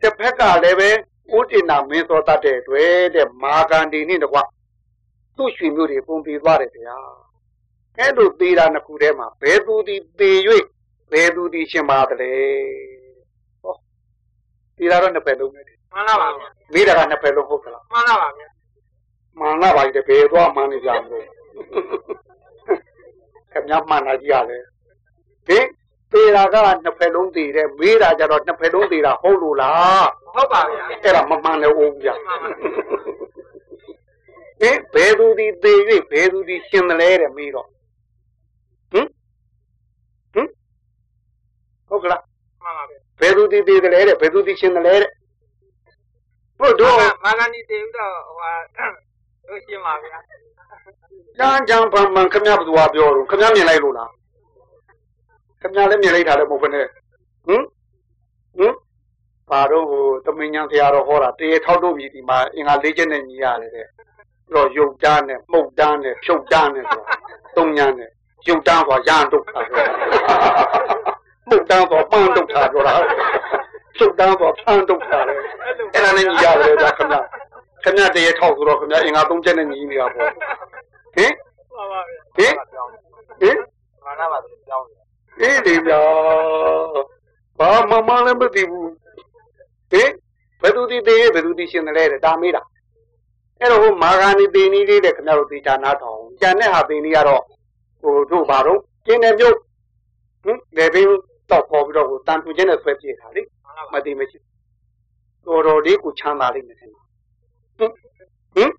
A: တစ်ဖက်ကလည်းပဲဥတ္တနာမင်းသောတတ်တဲ့အတွက်တဲ့မာဂန္ဒီနဲ့တကွာသူ့ရွှေမျိုးတွေပုံပြီးသွားတယ်ဗျာအဲ့လိုသေးတာနှစ်ခုထဲမှာဘယ်သူဒီသေး၍ဘယ်သူဒီရှင်ပါသလဲဟော သေးတာတော့နှစ်ဖက်လုံးပဲ
B: မှန်လားပါဗျာ
A: မိတာကနှစ်ဖက်လုံးဟုတ်သလား
B: မှန်လားပါဗျာ
A: မှန်လားပါကြီးတဘယ်သွားမှန်နေကြမလို့ခင်ဗျားမှန်တာကြီးရလေဟင်သေးတာကနှစ်ဖက်လုံးသေးတယ်မေးတာကြတော့နှစ်ဖက်လုံးသေးတာဟုတ်လို့လား
B: ဟုတ်ပါဗျာ
A: အဲ့ဒါမမှန်လည်းဦးဗျာဟင်ဘယ်သူဒီသေး၍ဘယ်သူဒီရှင်တယ်လဲတဲ့မေးတော့ဟင်ဟင်ဟုတ်ကလား
B: မှန်ပါဗျာ
A: ဘယ်သူဒီသေးတယ်လဲတဲ့ဘယ်သူဒီရှင်တယ်လဲတဲ့ဟုတ်တော့
B: မာဂန်ဒီတေဦးတော့ဟိုဟာတို့ရှင်းပါဗျာ
A: ကြမ်းကြမ်းပန်ပန်ခမရဘသူကပြောတော့ခမရမြင်လိုက်လို့လားခမရလည်းမြင်လိုက်တာလည်းမဟုတ်ဘဲနဲ့ဟင်ဟင်ပါတော့ဟိုသမင်ညာဆရာတော်ဟောတာတရေထောက်တော့ပြီဒီမှာအင်္ဂါ၄ချက်နဲ့ညီရတယ်တဲ့ပြီးတော့ယုတ်တန်းနဲ့မှုတ်တန်းနဲ့ဖြုတ်တန်းနဲ့ဆိုတာသုံးညာနဲ့ယုတ်တန်းဆိုရန်တုတ်တာပြောတာ မှုတ်တန်းဆိုပန်းတုတ်တာပြောတာဖြုတ်တန်းဆိုဖန်းတုတ်တာလေအဲ့ဒါနဲ့ညီရတယ်ဗျာခမရခမရတရေထောက်ဆိုတော့ခမရအင်္ဂါ၃ချက်နဲ့ညီနေတာပေါ့ဟင်
B: မှန်ပါဗျာ
A: ဟင်ဟင်
B: မှန်လားပါကြောင်း
A: အေးလေဗျာဘာမှမလည်းမသိဘူးဟင်ဘယ်သူဒီသေးဘယ်သူဒီရှင်တယ်လဲတဲ့ဒါမေးတာအဲ့တော့ဟိုမာဂာနီသေးနီးလေးတဲ့ခင်ဗျားတို့သေချာနားထောင်ကြံတဲ့ဟာသေးနီးကတော့ဟိုတို့ဘာတော့ကျင်းတယ်မျိုးဟင်လေဘင်း တော့ပေါ်ပြီးတော့ဟိုတန်ထူချင်းနဲ့ဆွဲပြေးတာလေ
B: မှန်လား
A: မ
B: ပါ
A: သိမရှိတော်တော်လေးကိုချမ်းသာလိမ့်မယ်ထင်တာဟင်ဟင်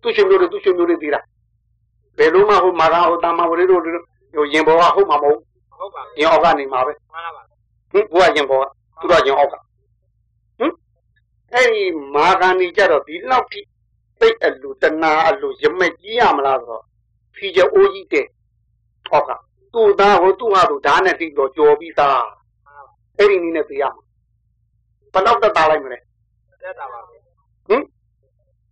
A: သူရှင်မျိုးတွေသူရှင်မျိုးတွေသေးတာဘယ်လိုမှဟိုမာဂာဟိုတာမဝရီတို့ဟိုရင်ဘောကဟုတ်မှာမဟုတ်
B: ဟုတ်ပါ
A: ရင်အောက်ကနေမှာပဲ
B: မှန်လားပါ
A: ဟင်ဘုရားရင်ဘောကသူတို့ရင်အောက်ကဟင်အဲ့ဒီမာဂန်ကြီးကြတော့ဒီလောက်ထိသိအလူတနာအလူရမက်ကြီးရမလားဆိုတော့ဖီချအိုးကြီးတဲ့ဟောက သူ့သားဟိုသူ့ဟာသူဓာတ်နဲ့တိတော့ကြော်ပြီးသားအဲ့ဒီနည်းနဲ့သိရမှာဘယ်တော့တက်တာလိုက်မလဲ
B: တက်တာပါ
A: ဟင်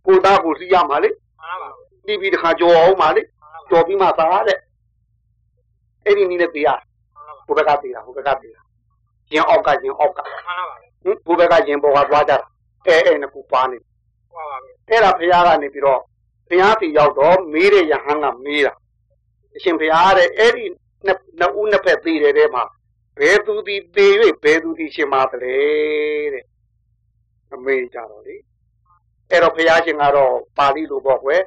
A: ကိုသားကိုသိရမှာလေ
B: မှန်လားပါ
A: ပြီးပြီးတခါကြော်အောင်ပါလေကြော်ပြီးမှသားတဲ့အဲ့ဒီနည်းနဲ့သေးရဟိုဘက်ကသေးတာဟိုဘက်ကသေးတာရင်အောက်ကရင်အောက်က
B: မှန်ပါပါ
A: ဟင်ဘိုးဘက်ကရင်ပေါ်ကသွားကြတာအဲအဲနှစ်ခုပါနေ
B: မှန်ပါပါ
A: အဲ့ဒါဘုရားကနေပြီးတော့ဘုရားစီရောက်တော့မေးတဲ့ယဟန်ကမေးတာအရှင်ဘုရားတဲ့အဲ့ဒီ နှစ်နှစ်ဦးနှစ်ဖက်သေးတယ်တဲ့မှာဘယ်သူဒီသေး၍ဘယ်သူဒီရှင်ပါသလဲတဲ့အမေးကြတော့လေအဲ့တော့ဘုရားရှင်ကတော့ပါဠိလိုပေါ့ကွယ်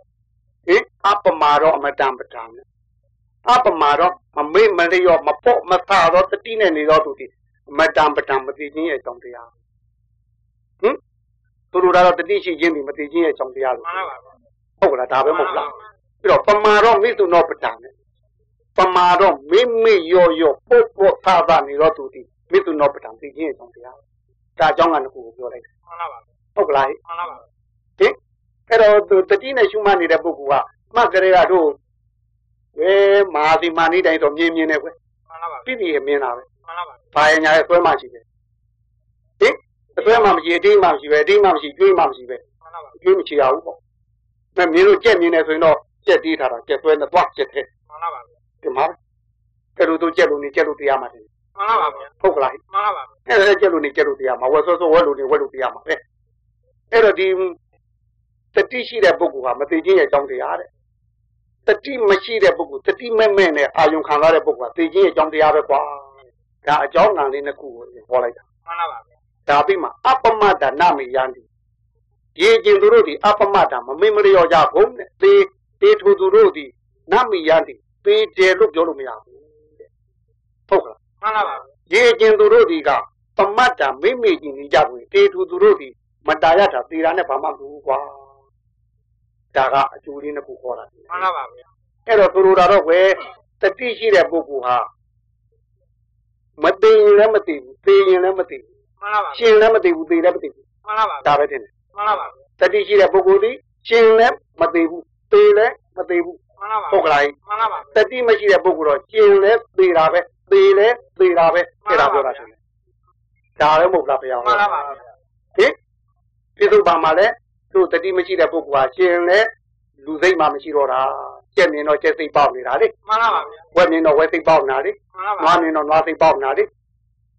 A: ဟင်အပမာတော့အမတန်ပတန်နဲ့အပမာတော့မမေ့မလျော့မပေါ့မသာတော့တတိနဲ့နေတော့သူဒီအမတန်ပတန်မသိခြင်းရဲ့အကြောင်းတရားဟင်သူတို့ကတော့တတိရှိခြင်းဒီမသိခြင်းရဲ့အကြောင်းတရားလို့
B: မှန်ပါပါ
A: ဟုတ်ကလားဒါပဲမဟုတ်လားပြီးတော့ပမာတော့မိသုနောပတံနဲ့ ပမာတော့မိမိရောရောပုတ်ပုတ်သာသာနေတော့သူဒီမိသုနောပတံသိခြင်းရဲ့အကြောင်းတရားဒါအကြောင်းကနှစ်ခုကိုပြောလိုက်တယ်
B: မှန်ပါပါ
A: ဟုတ်ကလားဟင်
B: မှန်ပါပါ
A: ဟင်အဲ့တော့သူတတိနဲ့ရှုမှတ်နေတဲ့ပုဂ္ဂိုလ်ကမှတ်ကြရတာတို့ဝဲမဟာစီမာနေတိုင်းတော့မြင်မြင်နေကွယ်
B: မှန်ပါပါ
A: ပြည့်ပြည့်မြင်တာပဲ
B: မှန်ပါပါ
A: ဘာရညာရဲ့ဆွဲမှရှိတယ်ဟင်အဆွဲမှမရှိအတိမှမရှိပဲအတိမှမရှိကျွေးမှမရှိပဲ
B: မှန်ပါပါ
A: ကျွေးမချရဘူးပေါ့မင်းတို့ကြက်မြင်နေဆိုရင်တော့ကြက်တီးထားတာကြက်ဆွဲနဲ့သွားကြက်ထဲ
B: မှန်ပါပါ
A: ဒီမှာကဲလို့တို့ကြက်လို့နေကြက်လို့တရားမှာတယ်
B: မှန်ပါပါ
A: ဟုတ်ကလား
B: မှန်ပါပါ
A: အဲ့ဒါကြက်လို့နေကြက်လို့တရားမှာဝက်ဆောဆောဝက်လို့နေဝက်လို့တရားမှာပဲအဲ့တော့ဒီတတိရှိတဲ့ပုဂ္ဂိုလ်ဟာမသိခြင်းရဲ့အကြောင်းတရားတဲ့တတိမရှိတဲ့ပုဂ္ဂိုလ်တတိမဲ့မဲ့နဲ့အာယုံခံရတဲ့ပုဂ္ဂိုလ်ဟာသိခြင်းရဲ့အကြောင်းတရားပဲကွာဒါအကြောင်းငံလေးနှစ်ခုကိုဟောလိုက်တာ
B: မှန်ပါပါ
A: ဒါပြီးမှအပမတ္တနမေယန္တိရေကျင်သူတို့ဒီအပမတ္တမမေ့မလျော့ကြဘူးတဲ့သေတေထူသူတို့ဒီနမေယန္တိ သေတယ်လို့ပြောလို့မရဘူးတဲ့ဟုတ်ကလား
B: မှန်ပါပါ
A: ရေကျင်သူတို့ဒီကပမတ်တာမိမိကြီးနေကြဘူးတေထူသူတို့ဒီမတာရတာသေတာနဲ့ဘာမှမဘူးကွာဒါကအကျိုးလေးနှစ်ခုခေါ်တာ
B: မှန်ပါပါ
A: အဲ့တော့သူတို့တာတော့ဝယ်တတိရှိတဲ့ပုဂ္ဂိုလ်ဟာမသိရင်လည်းမသိဘူးသိရင်လည်းမသိဘူး
B: မှန်ပါပါ
A: ရှင်လည်းမသိဘူးသိလည်းမသိဘူး
B: မှန်ပါပါ
A: ဒါပဲတင်တယ်
B: မှန်ပါပါ
A: တတိရှိတဲ့ပုဂ္ဂိုလ်ဒီရှင်လည်းမသိဘူးသိလည်းမသိဘူး
B: မှန်ပါပါ
A: ဟုတ်ကလား
B: မှန်ပါပါ
A: တတိမရှိတဲ့ပုဂ္ဂိုလ်တော့ရှင်လည်းသိတာပဲသိလည်းသိတာပဲအဲ့ဒါပြောတာရှင်ဒါလည်းမဟုတ်လားဘုရား
B: မှန်ပါပါ
A: ဟင်ပြစ္ဆုတ်ပါမှာလဲသူတတိမရှိတဲ့ပုဂ္ဂိုလ်ဟာရှင်လည်းလူစိတ်မှမရှိတော့တာကျက်မြင်တော့ကျက်စိတ်ပေါက်နေတာလေ
B: မှန်ပါပါ
A: ဝက်မြင်တော့ဝက်စိတ်ပေါက်နေတာလေ
B: မှန်ပါ
A: နွား
B: ပါ
A: မြင်တော့နွားစိတ်ပေါက်နေတာလေ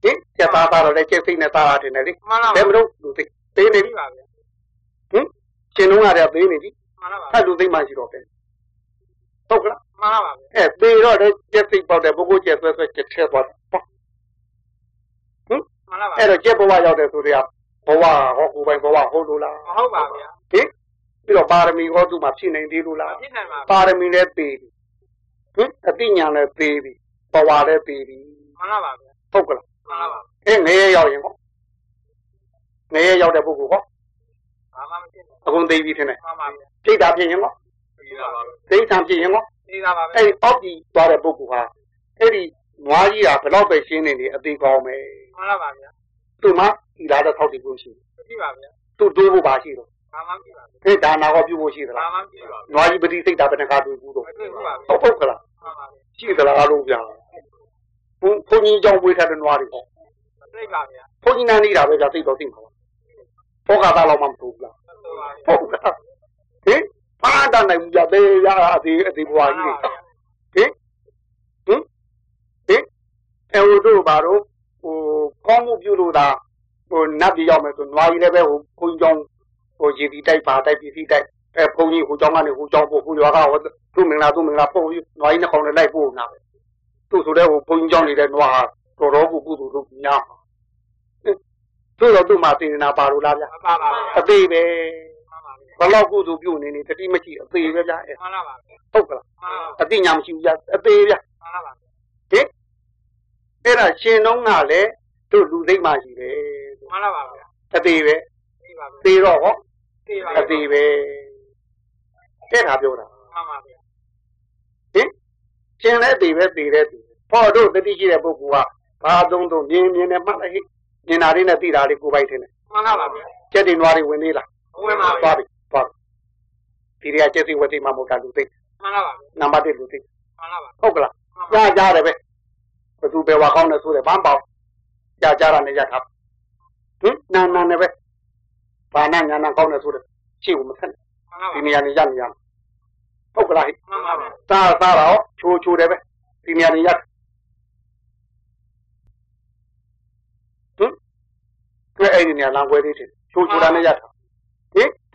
A: ဟင်ကျက်သားသားတော့လည်းကျက်စိတ်နဲ့သားတာတင်တယ်လေ
B: မှန်ပါ
A: ဘယ်မလို့လူစိတ်သေးနေပြီ
B: ပါဗျာ
A: ဟင်ရှင်လုံးရတယ်သေးနေပြီ
B: မှန်ပါပါ
A: အဲ့လူစိတ်မှရှိတော့ပဲ ဟုတ်ကလား
B: မှန်ပါပါ
A: အဲသေးတော့လည်းကျက်စိတ်ပေါက်တဲ့ပုဂ္ဂိုလ်ကျက်ဆွဲဆွဲကျက်ထဲသွားတယ်ပေါ့ဟင်
B: မှန်ပါပါ
A: အဲ့တော့ကျက်ဘဝရောက်တဲ့ဆိုတွေကဘဝဟောကိုယ်ပိုင်ဘဝဟုတ်လို့လား
B: မဟုတ်ပါဗျာ
A: ဟင်ပြီးတော့ပါရမီဟောသူမှာဖြစ်နိုင်သေးလို့လား
B: ဖြစ်နိုင်ပါ
A: ပါရမီလည်းသေးပြီဟင်အတိညာလည်းသေးပြီဘဝလည်းသေးပြီ
B: မှန်ပါပါဗျာ
A: ဟုတ်ကလား
B: မှန်ပါပါ
A: အဲငရဲရောက်ရင်ဟောငရဲရောက်တဲ့ပုဂ္ဂိုလ်ဟော
B: ဘာမှမဖြစ်ဘူး
A: အကုန်သေးပြီထင်တယ်
B: မှန်ပါဗျာ
A: စိတ်ဓာတ်ဖြစ်ရင်ဟော
B: ပြီး ပါပါ
A: စိတ်ဓာတ်ဖြစ်ရင်ဟော
B: ပြီးပါပါဗျာ
A: အဲ့ဒီအောက်ကြီးသွားတဲ့ပုဂ္ဂိုလ်ဟာအဲ့ဒီနွားကြီးဟာဘယ်တော့ပဲရှင်းနေနေအသေးကောင်းမယ်
B: မှန်ပါပါဗျာ
A: သူ့မှာဒီလာတဲ့ထောက်တည်ဖို့ရှိတယ်
B: ပြီးပါဗျာ
A: သူ့တိုးဖို့ပါရှိတော့
B: ဘာမှမဖြစ်ပါဘူး
A: အဲ့ဒါနာဟောပြုဖို့ရှိသ
B: ဘာ
A: လား
B: မှမဖြစ်ပါဘူး
A: နွားကြီးပတိစိတ်ဓာတ်ဘယ်နှခါတွေ့ဘူးတော့
B: မတွေ့ဘူးပါဗျာ
A: ဟုတ်ဟုတ်ကလား
B: မှန်ပါဗျာ
A: ရှိသလားလို့ဗျာဘုန်းဘုန်းကြီးကြောင့်ဝေးထားတဲ့နွားတွေဟော
B: မတွေ့ပါဗျာ
A: ဘုန်းကြီးနာနေတာပဲဗျာသိတော့သိမှာဘောကသားလောက်မှမဟုတ်ဘူးလား
B: မတွေ့ပါဗျာ
A: ဟုတ်ကဲ့ဟင် ဖားတတ်နိုင်ဘူးကြသေးရအသေးအသေးဘွားကြီးတွေဟင်ဟင်ဟင်အဲဟိုတို့ဘာလို့ဟိုကောင်းမှုပြုလို့သာဟိုနတ်ပြည်ရောက်မယ်ဆိုနွားကြီးလည်းပဲဟိုဘုန်းကြီးကြောင့်ဟိုရည်တီတိုက်ပါတိုက်ပစ္စည်းတိုက်အဲဘုန်းကြီးဟိုကြောင့်ကနေဟိုကြောင့်ပို့ဟိုရွာကဟိုသူ့မင်္ဂလာသူ့မင်္ဂလာပို့နွားကြီးနှစ်ကောင်နဲ့လိုက်ပို့နာပဲသူ့ဆိုတဲ့ဟိုဘုန်းကြီးကြောင့်နေတဲ့နွားတော်တော်ကိုကုသိုလ်လုပ်များသူ့တော့သူ့မှာစေနာပါလို့လားဗျာ
B: မပါပါဗျာ
A: အသေးပဲ
B: မှန်ပါဗျာ
A: ဘလောက်ကုသိုလ်ပြုနေနေတတိမရှိအသေးပဲဗျာအဲ
B: မှန်ပါပါဗျာ
A: ဟုတ်ကလား
B: မှန်ပါပါ
A: အတိညာမရှိဘူးဗျာအသေးဗျာ
B: မှန်ပါပါ
A: ဟင်အဲ့ဒါရှင်တော့ကလည်းတို့လူသိမ့်မှရှိတယ်
B: မှန်ပါပါဗျာ
A: အသေးပဲ
B: ပြီးပါဗျာ
A: သေးတော့ဟော
B: ပြီးပါ
A: အသေးပဲအဲ့ဒါပြောတာ
B: မှန်ပါဗျာ
A: ဟင်ရှင်လည်းသေးပဲသေးတယ်သေးဟောတို့တတိရှိတဲ့ပုဂ္ဂိုလ်ကဘာသုံးသုံးမြင်မြင်နဲ့မှတ်လိုက်ဟိမြင်တာလေးနဲ့သိတာလေးကိုယ်ပိုက်ထင်တယ်
B: မှန်ပါပါဗျာ
A: ကျက်တင်နွားတွေဝင်သေးလား
B: ဝင်ပါဗျာ
A: သွားပြီ သွားပြီဒီရကျက်စီဝတိမမဟုတ်တာလူသိ
B: မှန်ပါပါဗျာ
A: နံပါတ်1လူသိ
B: မှန်ပါပါ
A: ဟုတ်ကလား
B: မှန်ပါ
A: ကြားကြတယ်ပဲဘသူပဲဝါကောင်းတယ်ဆိုတယ်ဘာမှပေါ့ကြားကြတာနဲ့ရထားဟင်နာနာနဲ့ပဲဘာနာညာနာကောင်းတယ်ဆိုတယ်ရှေ့ကိုမဆက်နဲ့
B: မှန်ပါ
A: ဒီနေရာနေရနေရဟုတ်ကလားဟိ
B: မှန်ပါဗျာ
A: စားစားတော့ချိုးချိုးတယ်ပဲဒီနေရာနေရဟင်တွေ့အဲ့ဒီနေရာလမ်းခွဲလေးတယ်ချိုးချိုးတာနဲ့ရတာဟင်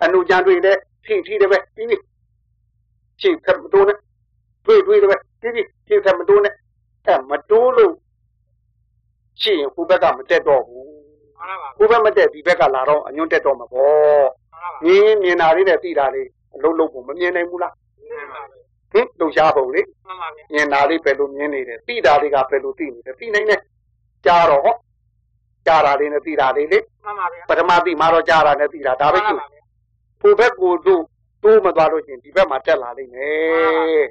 A: အနုကြံတွေ့တဲ့ထိထိတယ်ပဲပြီးပြီချိန်ဖက်မတိုးနဲ့တွေ့တွေ့တယ်ပဲပြီးပြီချိန်ဖက်မတိုးနဲ့အဲမတိုးလို့ရှိရင်ဟိုဘက်ကမတက်တော့ဘူး
B: မှန်လားပါ
A: ဟိုဘက်မတက်ဒီဘက်ကလာတော့အညွန့်တက်တော့မှာပေါ့
B: မှန်လားပါ
A: မြင်မြင်တာလေးနဲ့သိတာလေးအလုံးလုံးပုံမမြင်နိုင်ဘူးလား
B: မှန်ပါ
A: ဟင်လုံရှားပုံလေ
B: မှန်ပါဗျာ
A: မြင်တာလေးပဲလို့မြင်နေတယ်သိတာလေးကပဲလို့သိနေတယ်သိနိုင်တယ်ကြားတော့ဟောကြားတာလေးနဲ့သိတာလေးလေ
B: မှန်ပါဗျာ
A: ပထမသိမှတော့ကြားတာနဲ့သိတာဒါပဲရှိ ဟိုဘက်ကိုတို့တိုးမသွားလို့ရှိရင်ဒီဘက်မှာတက်လာလိမ့်မယ်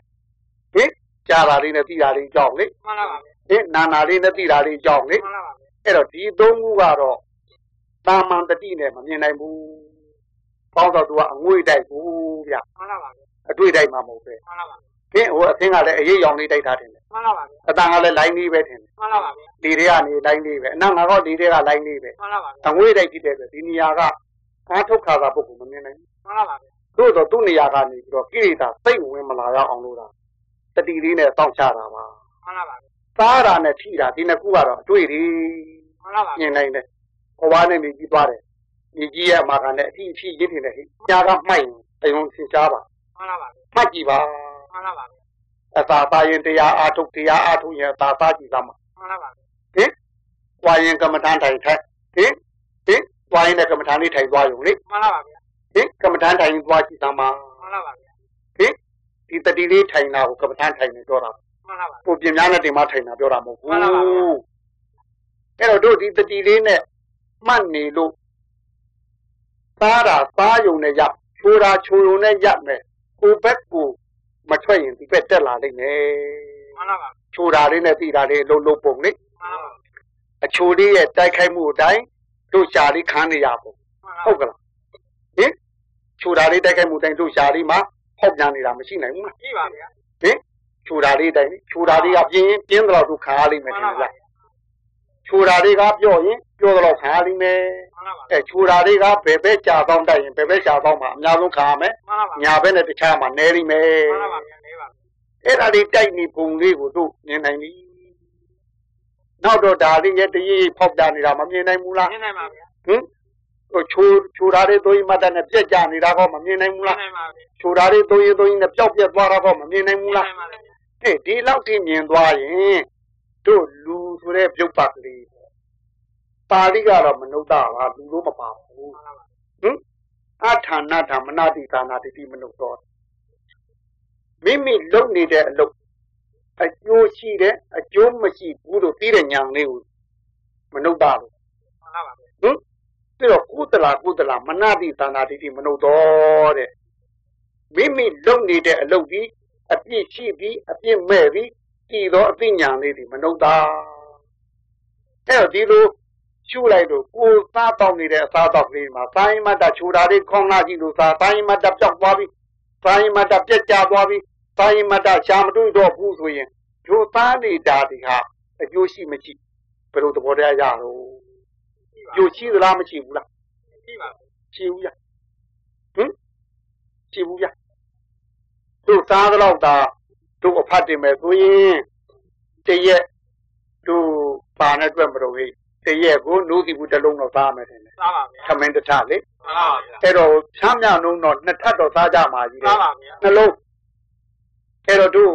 A: ဟင်ကြားတာလေးနဲ့သိတာလေးကြောက်လေ
B: မှန်လားပါဗျာ
A: ဟင်နာနာလေးနဲ့သိတာလေးကြောက်လေ
B: မှန်လားပါဗျာ
A: အဲ့တော့ဒီသုံးခုကတော့တာမန်တတိနဲ့မမြင်နိုင်ဘူး။ပေါင်းတော့သူကအငွေ့တိုက်ဘူးဗျ
B: မှန်လားပါဗျာ။
A: အတွေ့တိုက်မှာမဟုတ်ပဲ
B: မှန်လားပါ။
A: ခင်းဟိုအသင်းကလည်းအရေးရောင်လေးတိုက်ထားတယ်
B: မှန်လားပါဗျာ။
A: အတန်ကလည်းလိုင်းလေးပဲထင်တယ်
B: မှန်လားပါဗျာ။
A: ဒီတွေကနေလိုင်းလေးပဲ။အနောက်ငါတော့ဒီတွေကလိုင်းလေးပဲ
B: မှန်လားပါဗျာ။
A: အငွေ့တိုက်ဖြစ်တဲ့အတွက်ဒီနေရာက အားထုတ်ခါသာပုဂ္ဂိုလ်မမြင်နိုင်ဘူး
B: မှန်လားပါဗျာ။
A: သို့တော့သူ့နေရာကနေပြီးတော့ကိရိတာစိတ်ဝင်မလာရအောင်လို့လား။တတိလေးနဲ့စောင့်ချတာပါ
B: မှန်လားပါဗျာ။
A: သားတာနဲ့ထိတာဒီနှစ်ခုကတော့အတွေ့တွေ
B: မှန်လားပါ
A: မြင်နိုင်တယ်။ဘဝနဲ့မြည်ကြီးသွားတယ်။မြည်ကြီးရဲ့အမှာကလည်းအထီးအထီးရင်းနေတယ်ဟိ။ညာကမှိုက်အယုံသင်ရှားပါ
B: မှန်လားပါဗျာ။
A: မှတ်ကြည့်ပါ
B: မှန်လားပါဗျာ။
A: အသာသားရင်တရားအားထုတ်တရားအားထုတ်ရင်အသာသားကြည့်သမှာ
B: မှန်လားပါဗျာ။
A: ဟင်။ဝါရင်ကမ္မဋ္ဌာန်းထိုင်ထိုင်။ဟင်။ဟင်။ ဝါရင်နဲ့ကမ္မဋ္ဌာန်းလေးထိုင်သွားရုံလေ
B: မှန်လားပါဗျာ။
A: ဟင်။ကမ္မဋ္ဌာန်းထိုင်သွားကြည့်သမှာ
B: မှန်လားပါဗျာ။
A: ဟင်။ဒီတတိလေးထိုင်တာကိုကမ္မဋ္ဌာန်းထိုင်နေတော့တာ
B: မှန်လားပါ။
A: ကိုပြင်များနဲ့တင်မထိုင်တာပြောတာမဟုတ်ဘူး
B: မှန်ပါပါဗျာ။
A: အဲ့တော့တို့ဒီတတိလေးနဲ့မှတ်နေလို့သားတာသားယုံနဲ့ရချိုးတာချိုးယုံနဲ့ရမယ်ကိုဘက်ကိုမထွက်ရင်ဒီဘက်တက်လာလိမ့်မယ်
B: မှန်လားပါ
A: ချိုးတာလေးနဲ့ပြီးတာလေးလုံးလုံးပုံလေ
B: မှန်လားပါ
A: အချိုလေးရဲ့တိုက်ခိုက်မှုအတိုင်း တို့ရှာလေးခန်းနေရပုံ
B: မှန်လား
A: ဟုတ်ကလားဟင်ချိုတာလေးတိုက်ခိုက်မှုအတိုင်းတို့ရှာလေးမှာဟောက်ပြန်နေတာမရှိနိုင်ဘူးလား
B: ကြည့်ပါဗျာ
A: ဟင်ချိုတာလေးတိုင်းချိုတာလေးကပြင်းရင်ပြင်းတော့တို့ခါရလိမ့်မယ်
B: မှန်
A: ထင်
B: လားပါ
A: လားချိုတာလေးကပြော့ရင်ပြောတော့ခါရလိမ့်မယ်
B: မှန်လားပါ
A: အဲချိုတာလေးကဘယ်ဘက်ကြာတော့တိုက်ရင်ဘယ်ဘက်ကြာတော့မှအများဆုံးခါရမယ်
B: မှန်လားပါ
A: ညာဘက်နဲ့တခြားမှာနဲလိမ့်မယ်
B: မှန်လားပါဗျာနေပါ
A: အဲ့ဒါလေးတိုက်နေပုံလေးကိုတို့မြင်နိုင်ပြီ နောက်တော့ဒါလေးရဲ့တရေဖောက်ပြနေတာမမြင်နိုင်ဘူးလား
B: မြင်နိုင်ပါဗျာ
A: ဟင်ဟိုချိုးချိုးထားတဲ့သွေးမတ်တဲ့နဲ့ပြက်ကြနေတာကောမမြင်နိုင်ဘူး
B: မြင်
A: လား
B: နိုင်ပါဗျာ
A: ချိုးထားတဲ့သွေးသွေးနဲ့ပျောက်ပြက်သွားတာကောမမြင်နိုင်ဘူးလား
B: မြင်နိုင်ပါဗျာ
A: ဟဲ့ဒီလောက်ထိမြင်သွားရင်တို့လူဆိုတဲ့ပြုတ်ပတ်ကလေးပါဠိကတော့မနုဿပါလူလို့မပါဘူး
B: မှန်လားပါ
A: ဟင်အထာဏဓမ္မနာတိသာနာတိတိမနုဿောမိမိလုံနေတဲ့အလုပ် အကျိုးရှိတဲ့အကျိုးမရှိဘူးလို့သိတဲ့ညာလေးကိုမနုဿလို့
B: မှန်လားပါဗျာ
A: ဟင်ပြီးတော့ကုသလာကုသလာမနတိသာနာတိတိမနုတော့တဲ့မိမိလုပ်နေတဲ့အလုပ်ဒီအပြစ်ရှိပြီးအပြစ်မဲ့ပြီးတည်သောအသိဉာဏ်လေးဒီမနုတာအဲ့တော့ဒီလိုရှုလိုက်တော့ကိုယ်သားတောင်းနေတဲ့အစားတော့ကလေးမှာစာရင်မတ်တချူတာလေးခေါင်းလာကြည့်လို့စာစာရင်မတ်တပြောက်သွားပြီးစာရင်မတ်တပြက်ကျသွားပြီး စာရင်မတ်တရှာမတွေ့တော့ဘူးဆိုရင်ဒုသားနေတာဒီဟာအကျိုးရှိမရှိဘယ်လိုသဘောတရားရတော့
B: ကြည့်ပါ
A: ကျိုးရှိသလားမရှိဘူးလား
B: ကြည့်ပါ
A: ရှိဘူးရဟင်ရှိဘူးရတို့သားတော့တာတို့အဖတ်တင်မယ်ဆိုရင်တရက်တို့ပါနဲ့တွေ့မလို့ဟိတရက်ကိုနိုးစီဘူးတစ်လုံးတော့သားမယ်တင်တယ်
B: သားပါဗျာ
A: ခမင်းတစ်ထလေ
B: မှန်လားပါဗျာ
A: အဲ့တော့ချမ်းမြောင်လုံးတော့နှစ်ထပ်တော့သားကြမှာကြီးတယ်
B: သားပါဗျာ
A: နှလုံး အဲ့တော့တို့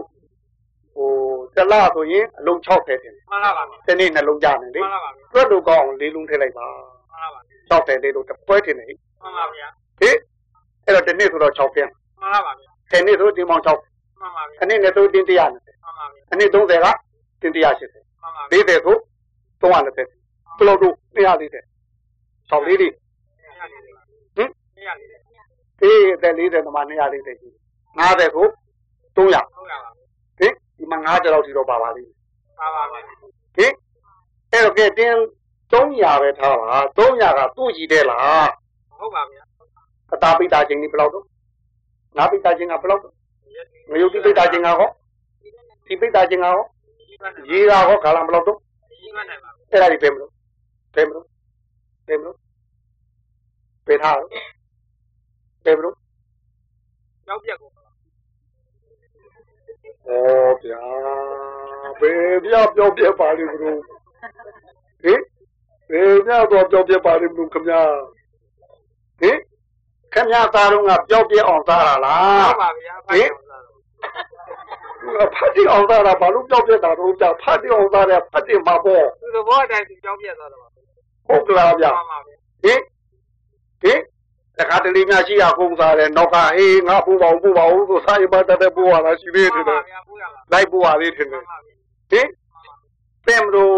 A: ဟိုတလားဆိုရင်အလုံး60တင်တယ်
B: မှန်လားပါဗျာ
A: ဒီနေ့နှလုံးကြမယ်လေ
B: မှန်လားပါဗျာ
A: တွက်လို့ကောင်းအောင်လေးလုံးထည့်လိုက်ပါ
B: မှန်လားပါဗျာ
A: 60လေးလို့တစ်ပွဲတင်တယ်ဟိ
B: မှန်ပါဗျာ
A: ဟေးအဲ့တော့ဒီနေ့ဆိုတော့6ပြန်
B: မှန်လားပါဗျာ
A: ဆယ်နှစ်ဆိုတင်ပေါင်း6
B: မှန်ပါဗျာ
A: အနည်းနဲ့ဆိုတင်120
B: မှန်ပါဗျာ
A: အနည်း30ကတင်180
B: မှန်ပါဗျာ
A: 40ဆို320ဘယ်လိုတို့140 6လေးတွေဟင်
B: နေရလေး
A: အေးအသက်40သမား240ရှိ50ဆို 300
B: ဟုတ်ရပါ
A: ဟင်ဒီမှာ9ကျော်လောက်ထိတော့ပါပါလိမ့်
B: ပါပါဗျာ
A: ဟင်အဲ့တော့ကဲတင်300ပဲထားပါ300ကသူ့ကြည့်တယ်လား
B: ဟုတ်ပါဗျာ
A: အတာပိတာချင်းဒီဘယ်လောက်တော့ငါပိတာချင်းကဘယ်လောက်တော့ငရုတ်တိပိတာချင်းကဟောဒီပိတာချင်းကဟော
B: ဒီမှန်တယ်
A: ရေကဟောခါလာဘယ်လောက်တော့
B: ဒီမှန်တယ်ပါ
A: အဲ့ဒါကြီးပဲမလို့ပဲမလို့ပဲမလို့ပဲထားတော့ပဲမလို့
B: ကြောက်ပြက်ကို
A: ဩဗျာဘယ်ပြပြောပြပါလိမ့်မလို့ဟင်ဘယ်ပြတော့ပြောပြပါလိမ့်မလို့ခင်ဗျာဟင်ခင်ဗျာသားတော့ကပြောပြအောင်သားတာလား
B: ဟုတ်ပါဗျာဟင်
A: ဖတ်တိအောင်သားတာဘာလို့ပြောပြတာတော့ကြာဖတ်တိအောင်သားတယ်ဖတ်တိမှာပေါ့
B: သူတို့ဘောအတိုင်းသူကြောင်းပြသွားတယ်ပါ
A: ဟုတ်ကလားဗျာ
B: မှန်ပါဗျာ
A: ဟင်ဟင် တခါတလေများရှိရကုန်းစားတယ်နောက်ကဟေးငါပူပါဦးပူပါဦးဆိုစားရပါတတ်တဲ့ပူရတာရှိသေးတယ်
B: မှန်ပါဗျာပူရပါ
A: လိုက်ပူရသေးတယ်
B: မှန်ပါဗျာ
A: ဟင်ပင်မလို့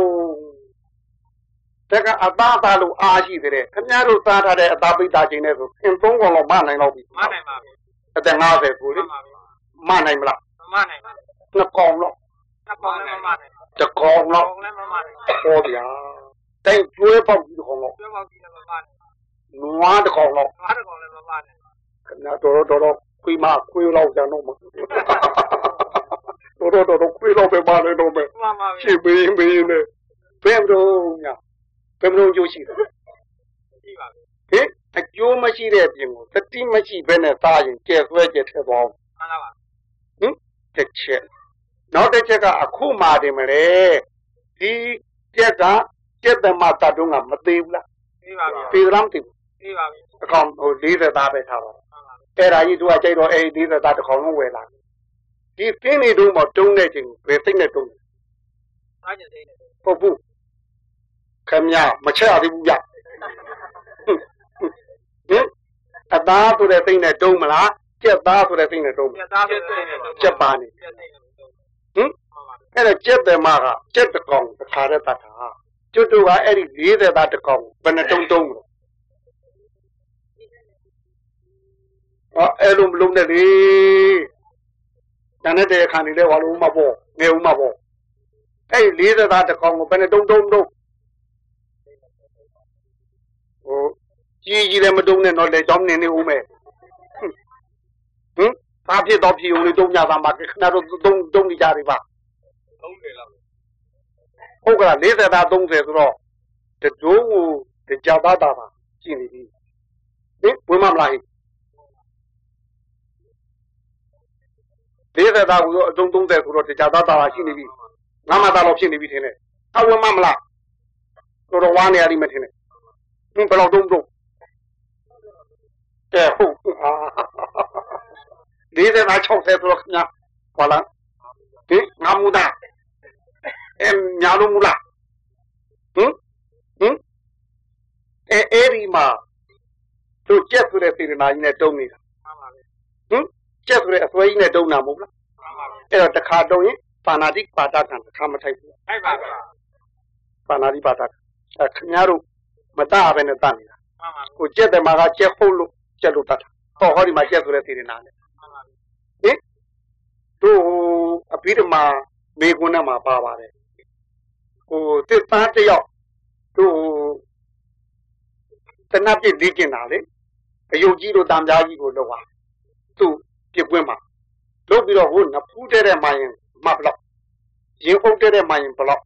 A: တကအသားသားလို့အားရှိတယ်ခင်ဗျားတို့စားထားတဲ့အသားပိတ်တာချင်းနဲ့ဆိုအင်းသုံးကောင်လောက်မနိုင်တော့ဘူး
B: မနိုင်ပါဗျာ
A: အသက်50ကို
B: မှ
A: လေ
B: န်ပါဗျာ
A: မနိုင်မလား
B: မနိုင်ပါ
A: နှစ်ကောင်လောက်
B: နှစ်ကောင်လည်းမနိုင်
A: တစ်ကောင်
B: ကော
A: လောက်
B: င်းလည်းမနိုင်
A: ဟောဗျာတိုင်ကျွေးပေါက်ပြီးတစ်ကောင်လောက်
B: ကျွေးပေါက်ကြီးလည်းမနိုင်
A: နွားတစ်ကောင်လောက်
B: ငါးတကောင်လည်းမနိုင်
A: ခင်ဗျားတော်တော်တော်ခွေးမခွေးလောက်ကြတော့မတော်တော်တော်ခွေးလောက်ပဲပါလေတော့မယ်
B: မှန်ပါဗျာ
A: ရှင်းမင်းမင်းနဲ့ဘယ်မလို့ညာဘယ်မလို့ကြိုးရှိတယ်
B: ကြည့်ပါဗျာ
A: ဟင်အကျိုးမရှိတဲ့အပြင်ကိုတတိမရှိဘဲနဲ့သားရင်ကျဲဆွဲကျဲထဲသွားအောင်
B: မှန်ပါပါ
A: ဟင်တစ်ချက်နောက်တစ်ချက်ကအခုမှတင်မလဲဒီကျက်ကကျက်သမတတ်တော့ကမသေးဘူးလား
B: ကြည့်ပါဗျာ
A: သေသလားမသိဘူး
B: ကြည့်ပါဗျာ
A: အကောင်ဟို40သားပဲထားပါ
B: မှန်ပါဗျာ
A: အဲ့ဒါကြီးသူကကြိုက်တော့အဲ့ဒီ40သားတစ်ကောင်လုံးဝယ်လာဒီသင်းနေတော့မတုံးတဲ့ချိန်ဘယ်သိနဲ့တုံး
B: အားကျင်သေးတယ်
A: ဟုတ်ဘူးခမရမချက်ရသေးဘူးဗျဟင်အသားဆိုတဲ့သိနဲ့တုံးမလားကျက်သားဆိုတဲ့သိနဲ့တုံးမ
B: ပြ
A: လား
B: သားပဲသေးတယ်
A: ကျက်ပါနေ
B: ပြသေးတယ်
A: ဟင်
B: မှန်ပါဗျာ
A: အဲ့ဒါကျက်တယ်မကကျက်တကောင်တစ်ခါတည်းတတ်တာကျွတ်တို့ကအဲ့ဒီ40သားတစ်ကောင်ဘယ်နှတုံးတုံးလို့ အော်အဲ့လိုမလုံးနဲ့လေတန်တဲ့ခါနေလဲဘာလို့မပေါ့ငယ်ဦးမပေါ့အဲ့ဒီ40သားတစ်ကောင်ကိုဘယ်နှတုံးတုံးတုံးဟိုကြီးကြီးလည်းမတုံးနဲ့တော့လေကြောင်းနေနေဦးမယ်ဟင်ဘာဖြစ်တော့ဖြစ်ုံလေးတုံးကြတာမှာခဏတော့တုံးတုံးနေကြပြီပါ
B: 30လောက်
A: ဟုတ်ကလား40သား30ဆိုတော့တဒိုးကိုကြပါတာပါရှိနေပြီဟင်ဝင်မမလားဟင် 40သားကိုအတုံး30ဆိုတော့ကြပါတာပါရှိနေပြီငါမသားတော့ဖြစ်နေပြီထင်တယ်အဝင်မမလားတော်တော်ဝါနေရလိမ့်မယ်ထင်တယ်ဟင်ဘယ်တော့တုံးတုံးကဲဟုတ်အာ40သား60ဆိုတော့ခင်ဗျာဟောလားဟင်ငါမူသားအဲညာလို့မလားဟင်ဟင်အဲအဲ့ဒီမှာသူကျက်ဆိုတဲ့စေတနာကြီးနဲ့တုံးနေတာ
B: မှန်ပါဗျာ
A: ဟင် ကျက်ဆိုတဲ့အစွဲကြီးနဲ့တုံးတာမဟုတ်လား
B: မှန်ပါဗျာ
A: အဲ့တော့တစ်ခါတုံးရင်ပါဏာတိပါဒကံတစ်ခါမထိုက်ဘူး
B: အဲ့ပါဗျာ
A: ပါဏာတိပါဒကံအဲခင်ဗျားတို့မတတ်ဘဲနဲ့တတ်နေတာ
B: မှန်ပါ
A: ကိုကျက်တယ်မှာကကျက်ဟုတ်လို့ကျက်လို့တတ်တာဟောဟောဒီမှာကျက်ဆိုတဲ့စေတနာနဲ့
B: မှန်ပါဗျာ
A: ဟင်တို့အဘိဓမ္မာမေကွန်းနဲ့မှာပါပါတယ်ဟိုတစ်သားတစ်ယောက်တို့တနပ်ပြစ်လေ့ကျင့်တာလေအယုတ်ကြီးတို့တံပြားကြီးကိုလောက်ပါသူ့ ပြစ်ပွင့်မှာလုပ်ပြီးတော့ဟိုနဖူးတဲ့တဲ့မိုင်းမဘလောက်ရင်အုပ်တဲ့တဲ့မိုင်းဘလောက်